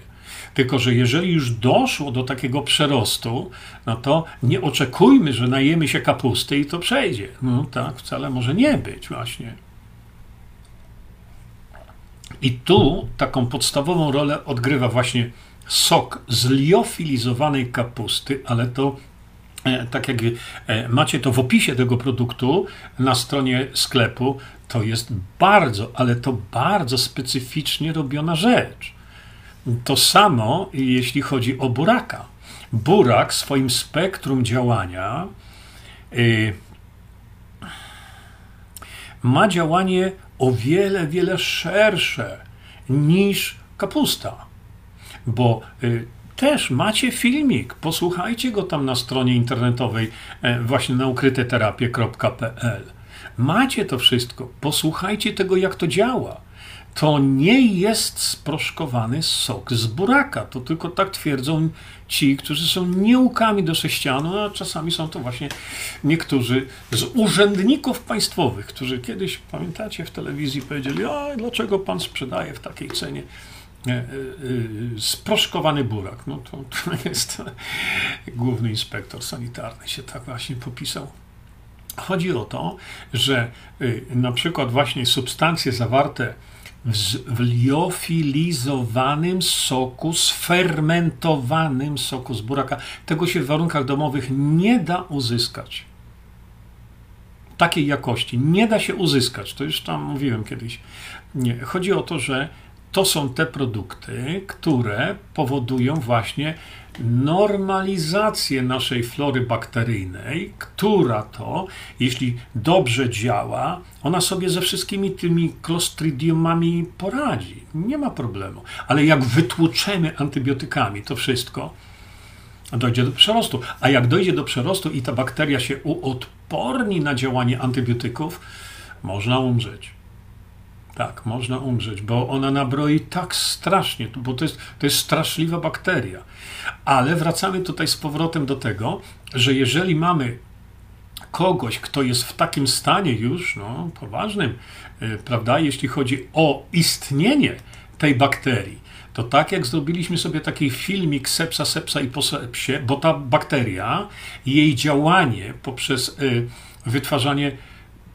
Tylko, że jeżeli już doszło do takiego przerostu, no to nie oczekujmy, że najemy się kapusty i to przejdzie. No tak, wcale może nie być właśnie. I tu taką podstawową rolę odgrywa właśnie sok z liofilizowanej kapusty, ale to e, tak jak e, macie to w opisie tego produktu na stronie sklepu, to jest bardzo, ale to bardzo specyficznie robiona rzecz. To samo jeśli chodzi o buraka. Burak swoim spektrum działania yy, ma działanie o wiele, wiele szersze niż kapusta. Bo y, też macie filmik. Posłuchajcie go tam na stronie internetowej e, właśnie na ukryteterapie.pl. Macie to wszystko. Posłuchajcie tego, jak to działa. To nie jest sproszkowany sok z buraka. To tylko tak twierdzą ci, którzy są nieukami do sześcianu, a czasami są to właśnie niektórzy z urzędników państwowych, którzy kiedyś, pamiętacie, w telewizji powiedzieli, a dlaczego pan sprzedaje w takiej cenie e, e, e, sproszkowany burak. No to, to jest główny inspektor sanitarny się tak właśnie popisał. Chodzi o to, że y, na przykład właśnie substancje zawarte w liofilizowanym soku, sfermentowanym soku z buraka. Tego się w warunkach domowych nie da uzyskać. Takiej jakości nie da się uzyskać. To już tam mówiłem kiedyś. Nie. Chodzi o to, że to są te produkty, które powodują właśnie normalizację naszej flory bakteryjnej, która to, jeśli dobrze działa, ona sobie ze wszystkimi tymi clostridiumami poradzi. Nie ma problemu. Ale jak wytłuczemy antybiotykami to wszystko, dojdzie do przerostu. A jak dojdzie do przerostu i ta bakteria się uodporni na działanie antybiotyków, można umrzeć. Tak, można umrzeć, bo ona nabroi tak strasznie, bo to jest, to jest straszliwa bakteria. Ale wracamy tutaj z powrotem do tego, że jeżeli mamy kogoś, kto jest w takim stanie już, no, poważnym, yy, prawda, jeśli chodzi o istnienie tej bakterii, to tak jak zrobiliśmy sobie taki filmik sepsa, sepsa i po sepsie, bo ta bakteria, jej działanie poprzez yy, wytwarzanie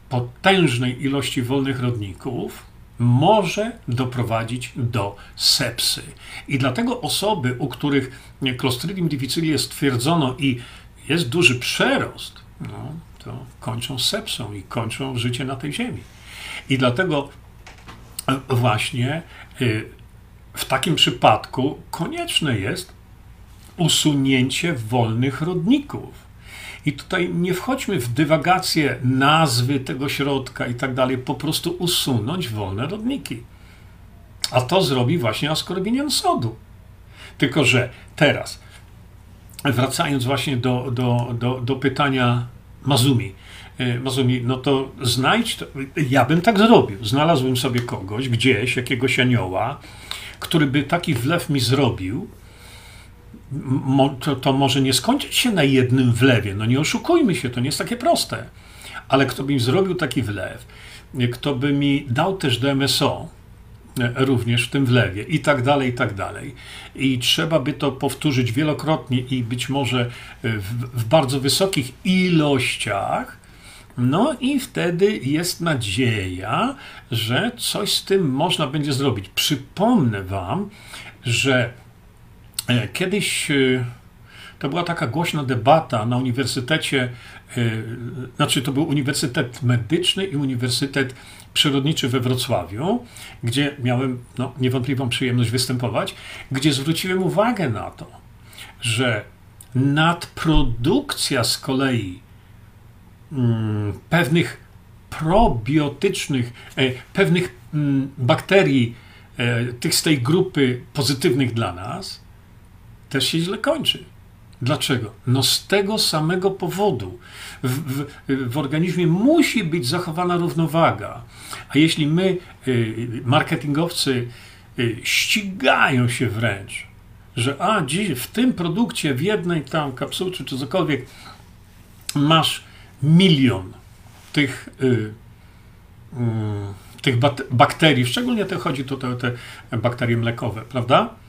potężnej ilości wolnych rodników, może doprowadzić do sepsy. I dlatego osoby, u których Clostridium difficile stwierdzono i jest duży przerost, no, to kończą sepsą i kończą życie na tej ziemi. I dlatego e, właśnie y, w takim przypadku konieczne jest usunięcie wolnych rodników. I tutaj nie wchodźmy w dywagację nazwy tego środka i tak dalej, po prostu usunąć wolne rodniki. A to zrobi właśnie askorbinian sodu. Tylko, że teraz, wracając właśnie do, do, do, do pytania Mazumi, e, Mazumi, no to znajdź, to, ja bym tak zrobił. Znalazłbym sobie kogoś gdzieś, jakiegoś anioła, który by taki wlew mi zrobił, to, to może nie skończyć się na jednym wlewie. No nie oszukujmy się, to nie jest takie proste. Ale kto by mi zrobił taki wlew, kto by mi dał też DMSO, również w tym wlewie i tak dalej, i tak dalej. I trzeba by to powtórzyć wielokrotnie i być może w, w, bardzo wysokich ilościach. No i wtedy jest nadzieja, że coś z tym można będzie zrobić. Przypomnę Wam, że kiedyś e, to była taka głośna debata na uniwersytecie, e, znaczy to był Uniwersytet Medyczny i Uniwersytet Przyrodniczy we Wrocławiu, gdzie miałem no, niewątpliwą przyjemność występować, gdzie zwróciłem uwagę na to, że nadprodukcja z kolei mm, pewnych probiotycznych, pewnych mm, bakterii, tych z tej grupy pozytywnych dla nas, też się źle kończy. Dlaczego? No z tego samego powodu. W, w, w, organizmie musi być zachowana równowaga. A jeśli my, y, marketingowcy, y, ścigają się wręcz, że a dziś w tym produkcie, w jednej tam kapsułce czy cokolwiek, masz milion tych, y, y, tych bakterii, szczególnie to chodzi tu o te bakterie mlekowe, prawda?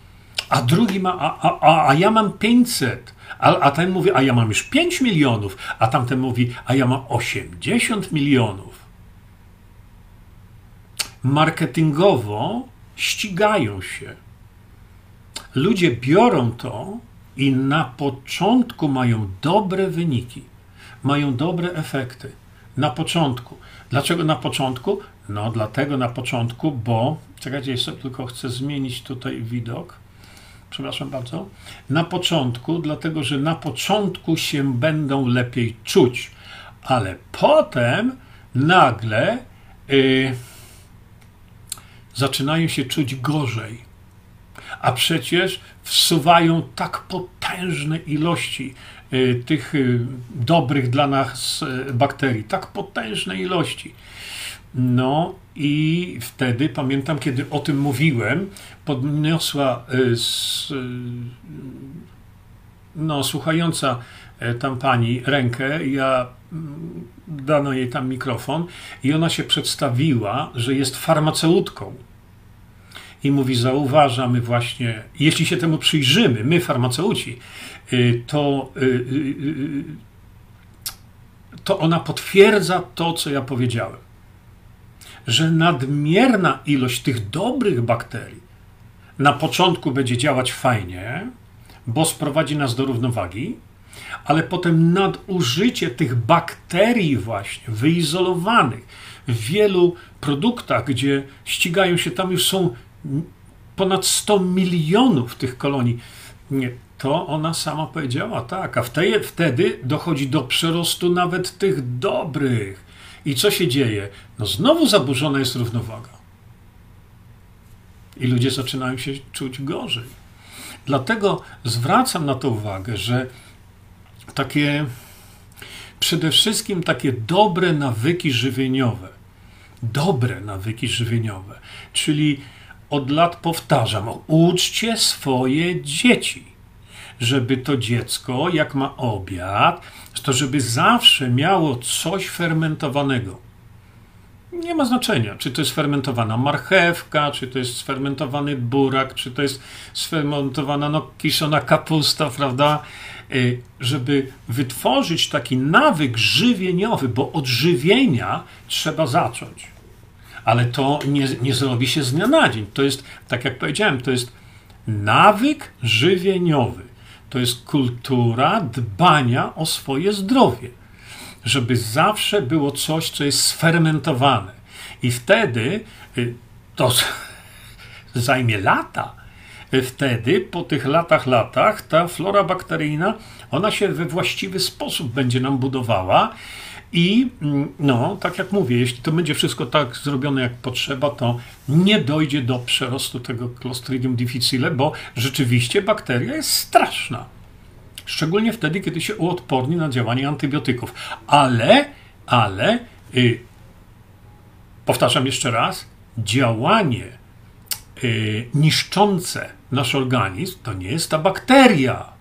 A drugi ma, a, a, a ja mam 500, a, a ten mówi, a ja mam już 5 milionów, a tamten mówi, a ja mam 80 milionów. Marketingowo ścigają się. Ludzie biorą to i na początku mają dobre wyniki, mają dobre efekty. Na początku. Dlaczego na początku? No, dlatego na początku, bo. Czekajcie, jeszcze tylko chcę zmienić tutaj widok przepraszam bardzo, na początku, dlatego że na początku się będą lepiej czuć, ale potem nagle yy, zaczynają się czuć gorzej. a przecież wsuwają tak potężne ilości y, tych y, dobrych dla nas y, bakterii, tak potężne ilości. No i wtedy pamiętam, kiedy o tym mówiłem, podniosła no, słuchająca tam pani rękę, ja mm, dano jej tam mikrofon i ona się przedstawiła, że jest farmaceutką i mówi: Zauważamy właśnie, jeśli się temu przyjrzymy, my farmaceuci, y, to, y, y, to ona potwierdza to, co ja powiedziałem. Że nadmierna ilość tych dobrych bakterii na początku będzie działać fajnie, bo sprowadzi nas do równowagi, ale potem nadużycie tych bakterii, właśnie wyizolowanych w wielu produktach, gdzie ścigają się, tam już są ponad 100 milionów tych kolonii. Nie, to ona sama powiedziała, tak, a wtedy dochodzi do przerostu nawet tych dobrych. I co się dzieje? No znowu zaburzona jest równowaga. I ludzie zaczynają się czuć gorzej. Dlatego zwracam na to uwagę, że takie przede wszystkim takie dobre nawyki żywieniowe, dobre nawyki żywieniowe, czyli od lat powtarzam, uczcie swoje dzieci, żeby to dziecko, jak ma obiad, to żeby zawsze miało coś fermentowanego. Nie ma znaczenia, czy to jest fermentowana marchewka, czy to jest sfermentowany burak, czy to jest sfermentowana no, kiszona kapusta, prawda? Y, żeby wytworzyć taki nawyk żywieniowy, bo od żywienia trzeba zacząć ale to nie, nie zrobi się z dnia na dzień. To jest, tak jak powiedziałem, to jest nawyk żywieniowy. To jest kultura dbania o swoje zdrowie, żeby zawsze było coś, co jest sfermentowane. I wtedy y, to zajmie lata. Wtedy, po tych latach, latach, ta flora bakteryjna, ona się we właściwy sposób będzie nam budowała i mm, no, tak jak mówię, jeśli to będzie wszystko tak zrobione jak potrzeba, to nie dojdzie do przerostu tego Clostridium difficile, bo rzeczywiście bakteria jest straszna. Szczególnie wtedy, kiedy się uodporni na działanie antybiotyków. Ale, ale, y, powtarzam jeszcze raz, działanie y, niszczące nasz organizm to nie jest ta bakteria,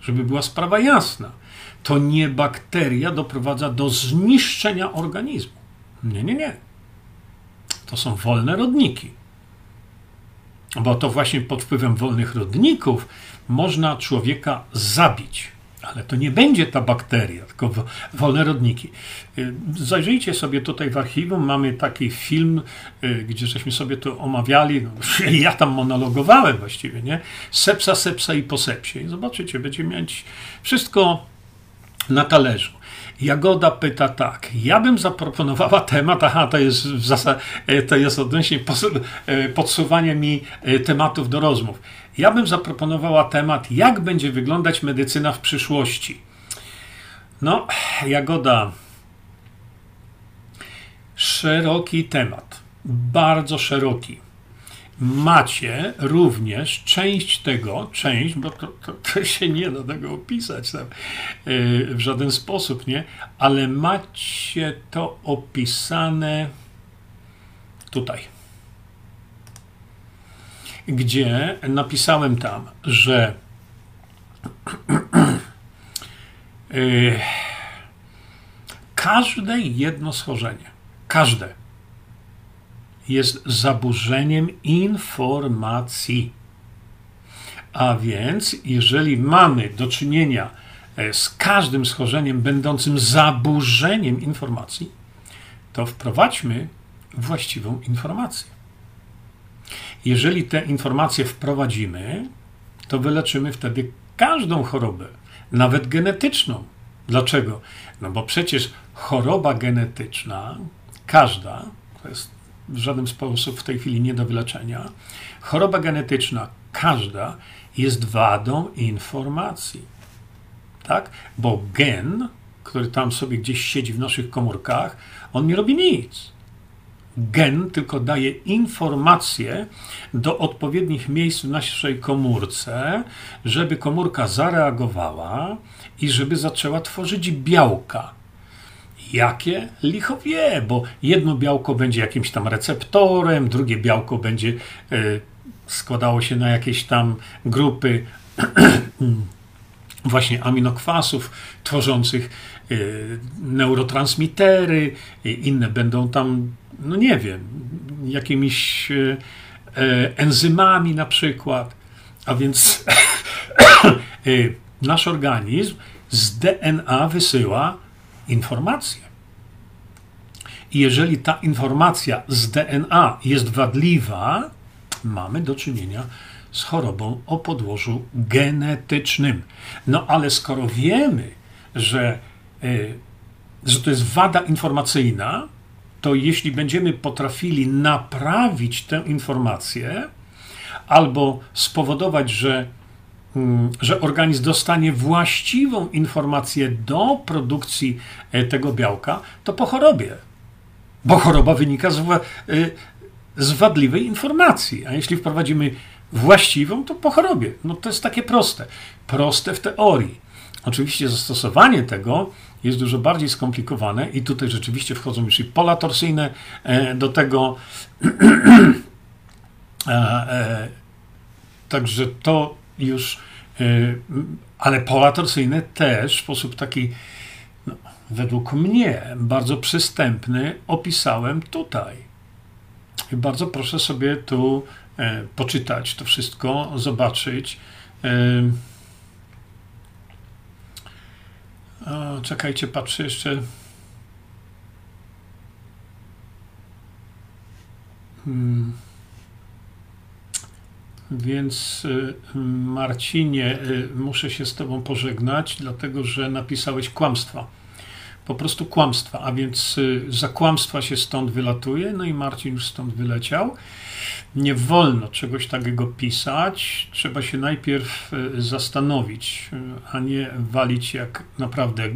żeby była sprawa jasna to nie bakteria doprowadza do zniszczenia organizmu. Nie, nie, nie. To są wolne rodniki. Bo to właśnie pod wpływem wolnych rodników można człowieka zabić. Ale to nie będzie ta bakteria, tylko wolne rodniki. Y, zajrzyjcie sobie tutaj w archiwum, mamy taki film, y, gdzie żeśmy sobie to omawiali. Ja tam monologowałem właściwie, nie? Sepsa, sepsa i po sepsie. I zobaczycie, będzie mieć wszystko na talerzu. Jagoda pyta tak. Ja bym zaproponowała temat, aha, to jest w zasadzie, to jest odnośnie e, podsuwania mi e, tematów do rozmów. Ja bym zaproponowała temat, jak będzie wyglądać medycyna w przyszłości. No, Jagoda, szeroki temat, bardzo szeroki macie również część tego, część, bo to, to, to, się nie da tego opisać tam, yy, w żaden sposób, nie? Ale macie to opisane tutaj, gdzie napisałem tam, że yy, każde jedno schorzenie, każde jest zaburzeniem informacji. A więc, jeżeli mamy do czynienia e, z każdym schorzeniem będącym zaburzeniem informacji, to wprowadźmy właściwą informację. Jeżeli te informacje wprowadzimy, to wyleczymy wtedy każdą chorobę, nawet genetyczną. Dlaczego? No bo przecież choroba genetyczna, każda, to jest w żaden sposób w tej chwili nie do wyleczenia. Choroba genetyczna, każda, jest wadą informacji. Tak? Bo gen, który tam sobie gdzieś siedzi w naszych komórkach, on nie robi nic. gen, tylko daje informacje do odpowiednich miejsc w naszej komórce, żeby komórka zareagowała i żeby zaczęła tworzyć białka. Jakie? Licho wie, bo jedno białko będzie jakimś tam receptorem, drugie białko będzie y, składało się na jakieś tam grupy właśnie aminokwasów tworzących y, neurotransmitery, inne będą tam, no nie wiem, jakimiś enzymami na przykład. A więc nasz organizm z DNA wysyła informację. I jeżeli ta informacja z DNA jest wadliwa, mamy do czynienia z chorobą o podłożu genetycznym. No ale skoro wiemy, że, y, że to jest wada informacyjna, to jeśli będziemy potrafili naprawić tę informację albo spowodować, że, że organizm dostanie właściwą informację do produkcji e, tego białka, to po chorobie. Bo choroba wynika z, y, z wadliwej informacji. A jeśli wprowadzimy właściwą, to po chorobie. No to jest takie proste. Proste w teorii. Oczywiście zastosowanie tego jest dużo bardziej skomplikowane i tutaj rzeczywiście wchodzą już i pola torsyjne e, do tego. E, e, także to już, ale pola torsyjne też w sposób taki, no, według mnie, bardzo przystępny opisałem tutaj. I bardzo proszę sobie tu E, poczytać to wszystko, zobaczyć. E, czekajcie, patrzę jeszcze. Hmm. Więc e, Marcinie, muszę się z Tobą pożegnać, dlatego że napisałeś kłamstwa. Po prostu kłamstwa, a więc za kłamstwa się stąd wylatuje. No i Marcin już stąd wyleciał. Nie wolno czegoś takiego pisać. Trzeba się najpierw zastanowić, a nie walić jak naprawdę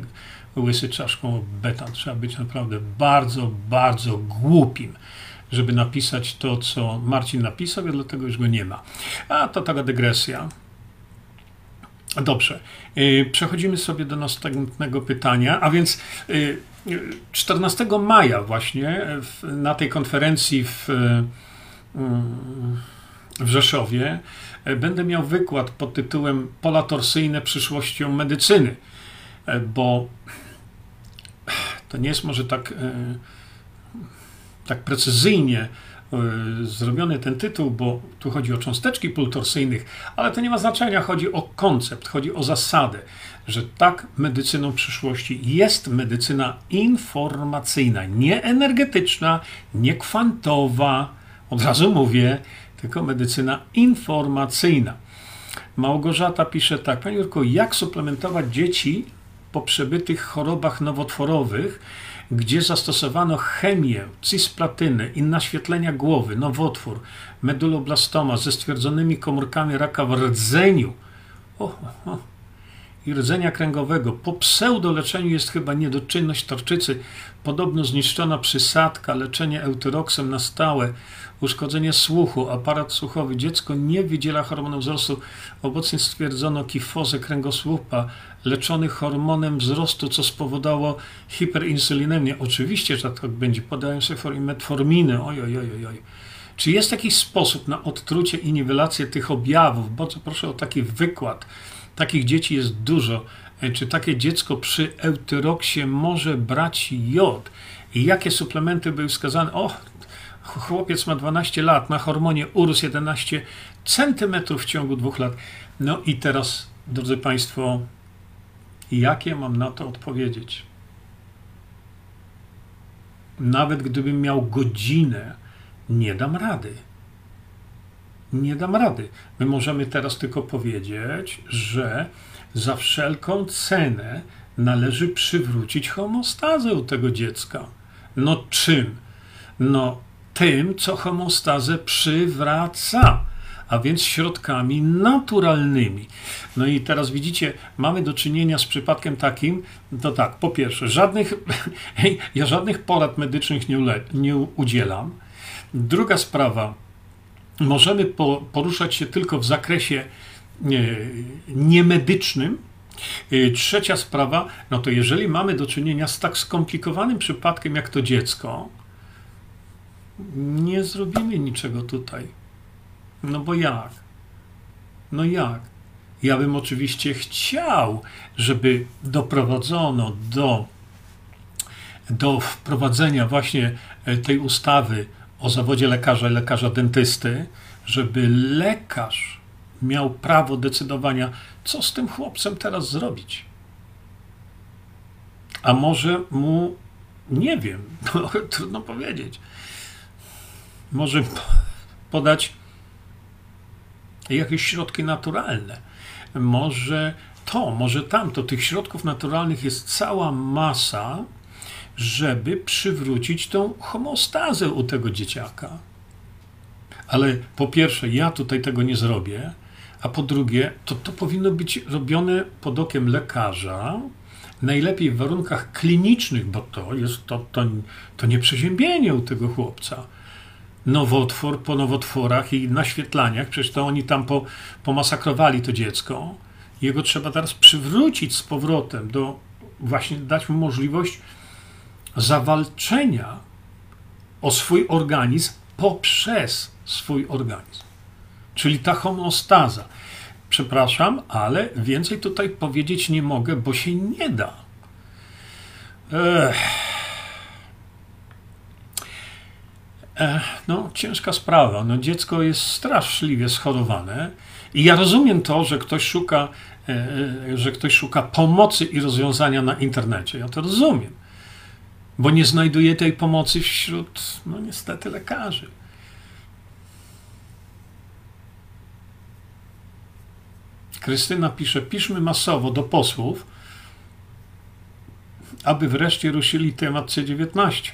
łysy czaszką beton. Trzeba być naprawdę bardzo, bardzo głupim, żeby napisać to, co Marcin napisał, i dlatego już go nie ma. A to taka dygresja. Dobrze. E, przechodzimy sobie do następnego pytania, a więc 14 maja właśnie na tej konferencji w w Rzeszowie będę miał wykład pod tytułem Pola torsyjne przyszłością medycyny, bo to nie jest może tak, tak precyzyjnie zrobiony ten tytuł, bo tu chodzi o cząsteczki pól torsyjnych, ale to nie ma znaczenia, chodzi o koncept, chodzi o zasadę, że tak medycyną przyszłości jest medycyna informacyjna, nie energetyczna, nie kwantowa, od razu mówię, tylko medycyna informacyjna. Małgorzata pisze tak, Panie Jurku, jak suplementować dzieci po przebytych chorobach nowotworowych, gdzie zastosowano chemię, cisplatynę i naświetlenia głowy, nowotwór, meduloblastoma ze stwierdzonymi komórkami raka w rdzeniu. O, o, i rdzenia kręgowego. Po pseudoleczeniu jest chyba niedoczynność tarczycy, podobno zniszczona przysadka, leczenie eutyroksem na stałe, uszkodzenie słuchu, aparat słuchowy. Dziecko nie wydziela hormonu wzrostu. Obecnie stwierdzono kifozę kręgosłupa, leczony hormonem wzrostu, co spowodowało hiperinsulinemię. Oczywiście, że tak będzie. Podają sobie metforminy. Oj, oj, oj, oj. Czy jest jakiś sposób na odtrucie i niwelację tych objawów? Bardzo proszę o taki wykład. Takich dzieci jest dużo. E, czy takie dziecko przy eutyroksie może brać jod? I jakie suplementy były wskazane? O, chłopiec ma 12 lat, na hormonie urósł 11 centymetrów w ciągu dwóch lat. No i teraz, drodzy Państwo, jakie mam na to odpowiedzieć? Nawet gdybym miał godzinę, nie dam rady. Nie dam rady. My możemy teraz tylko powiedzieć, że za wszelką cenę należy przywrócić homostazę tego dziecka. No czym? No tym, co homostazę przywraca. a więc środkami naturalnymi. No i teraz widzicie, mamy do czynienia z przypadkiem takim, to tak, po pierwsze, żadnych, ja żadnych porad medycznych nie, nie udzielam. Druga sprawa, możemy po, poruszać się tylko w zakresie nie, niemedycznym. Y, trzecia sprawa, no to jeżeli mamy do czynienia z tak skomplikowanym przypadkiem jak to dziecko, nie zrobimy niczego tutaj. No bo jak? No jak? Ja bym oczywiście chciał, żeby doprowadzono do, do wprowadzenia właśnie e, tej ustawy o zawodzie lekarza i lekarza dentysty, żeby lekarz miał prawo decydowania, co z tym chłopcem teraz zrobić. A może mu, nie wiem, no, trudno powiedzieć, może podać jakieś środki naturalne. Może to, może tamto. Tych środków naturalnych jest cała masa, żeby przywrócić tą homostazę u tego dzieciaka. Ale po pierwsze, ja tutaj tego nie zrobię, a po drugie, to, to powinno być robione pod okiem lekarza, najlepiej w warunkach klinicznych, bo to jest to, to, to nie przeziębienie u tego chłopca nowotwór po nowotworach i naświetlaniach, przecież to oni tam po, pomasakrowali to dziecko. Jego trzeba teraz przywrócić z powrotem do, właśnie dać mu możliwość zawalczenia o swój organizm poprzez swój organizm. Czyli ta homostaza. Przepraszam, ale więcej tutaj powiedzieć nie mogę, bo się nie da. Ech. No, ciężka sprawa. No, dziecko jest straszliwie schorowane i ja rozumiem to, że ktoś szuka, e, e, że ktoś szuka pomocy i rozwiązania na internecie. Ja to rozumiem, bo nie znajduje tej pomocy wśród, no niestety, lekarzy. Krystyna pisze, piszmy masowo do posłów, aby wreszcie ruszyli temat C19.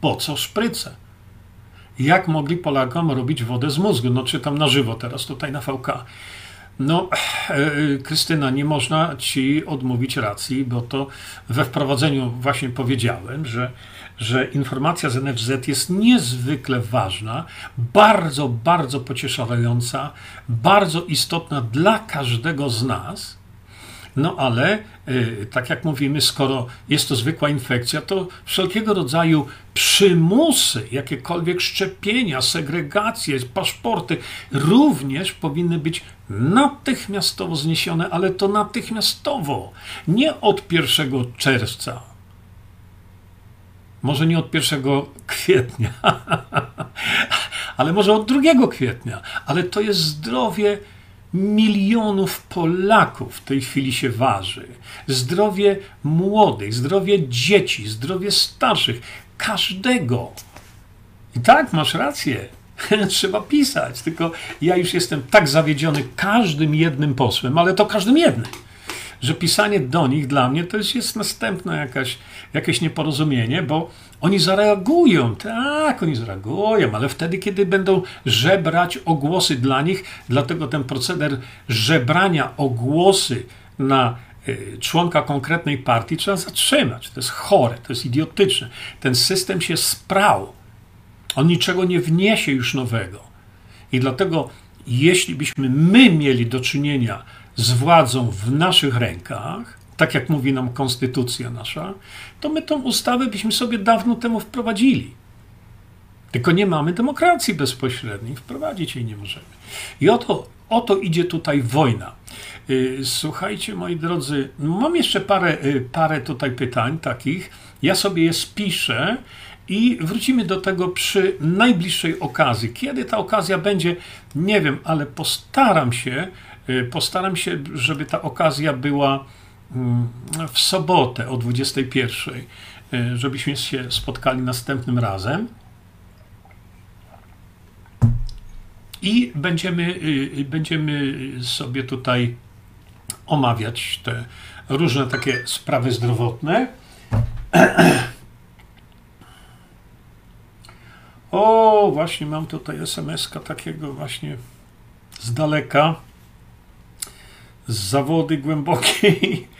Po co szpryce? jak mogli Polakom robić wodę z mózgu. No czytam na żywo teraz tutaj na VK. No, e, Krystyna, nie można ci odmówić racji, bo to we wprowadzeniu właśnie powiedziałem, że, że informacja z NFZ jest niezwykle ważna, bardzo, bardzo pocieszająca, bardzo istotna dla każdego z nas no ale, y, tak jak mówimy, skoro jest to zwykła infekcja, to wszelkiego rodzaju przymusy, jakiekolwiek szczepienia, segregacje, paszporty również powinny być natychmiastowo zniesione, ale to natychmiastowo, nie od 1 czerwca. Może nie od 1 kwietnia, ale może od 2 kwietnia, ale to jest zdrowie milionów Polaków w tej chwili się waży. Zdrowie młodych, zdrowie dzieci, zdrowie starszych, każdego. I tak, masz rację. Trzeba pisać, tylko ja już jestem tak zawiedziony każdym jednym posłem, ale to każdym jednym że pisanie do nich dla mnie to jest, jest następne jakaś, jakieś nieporozumienie, bo oni zareagują, tak, oni zareagują, ale wtedy, kiedy będą żebrać o głosy dla nich, dlatego ten proceder żebrania o głosy na y, członka konkretnej partii trzeba zatrzymać. To jest chore, to jest idiotyczne. Ten system się sprał. On niczego nie wniesie już nowego. I dlatego, jeśli byśmy my mieli do czynienia z władzą w naszych rękach, tak jak mówi nam konstytucja nasza, to my tą ustawę byśmy sobie dawno temu wprowadzili. Tylko nie mamy demokracji bezpośredniej, wprowadzić jej nie możemy. I oto, oto idzie tutaj wojna. Y, słuchajcie, moi drodzy, mam jeszcze parę, y, parę tutaj pytań takich. Ja sobie je spiszę i wrócimy do tego przy najbliższej okazji. Kiedy ta okazja będzie, nie wiem, ale postaram się, y, postaram się, żeby ta okazja była w sobotę o 21, y, żebyśmy się spotkali następnym razem. I będziemy, y, będziemy sobie tutaj omawiać te różne takie sprawy zdrowotne. O, właśnie mam tutaj SMS-ka takiego właśnie z daleka, z zawody głębokiej.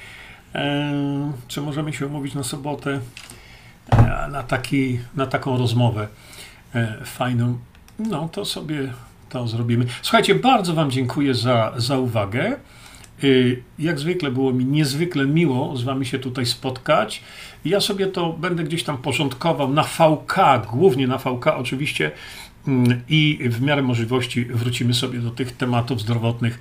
E, czy możemy się umówić na sobotę e, na, taki, na taką rozmowę e, fajną? No to sobie to zrobimy. Słuchajcie, bardzo Wam dziękuję za, za uwagę. Jak zwykle było mi niezwykle miło z Wami się tutaj spotkać. Ja sobie to będę gdzieś tam porządkował na VK, głównie na VK oczywiście, i w miarę możliwości wrócimy sobie do tych tematów zdrowotnych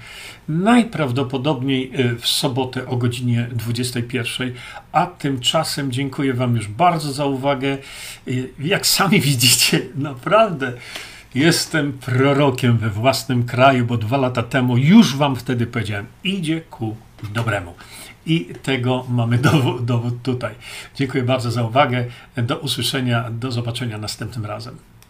najprawdopodobniej y, w sobotę o godzinie 21. A tymczasem dziękuję Wam już bardzo za uwagę. Y, jak sami widzicie, naprawdę jestem prorokiem we własnym kraju, bo dwa lata temu już Wam wtedy powiedziałem: idzie ku dobremu. I tego mamy dowód, dowód tutaj. Dziękuję bardzo za uwagę. Do usłyszenia, do zobaczenia następnym razem.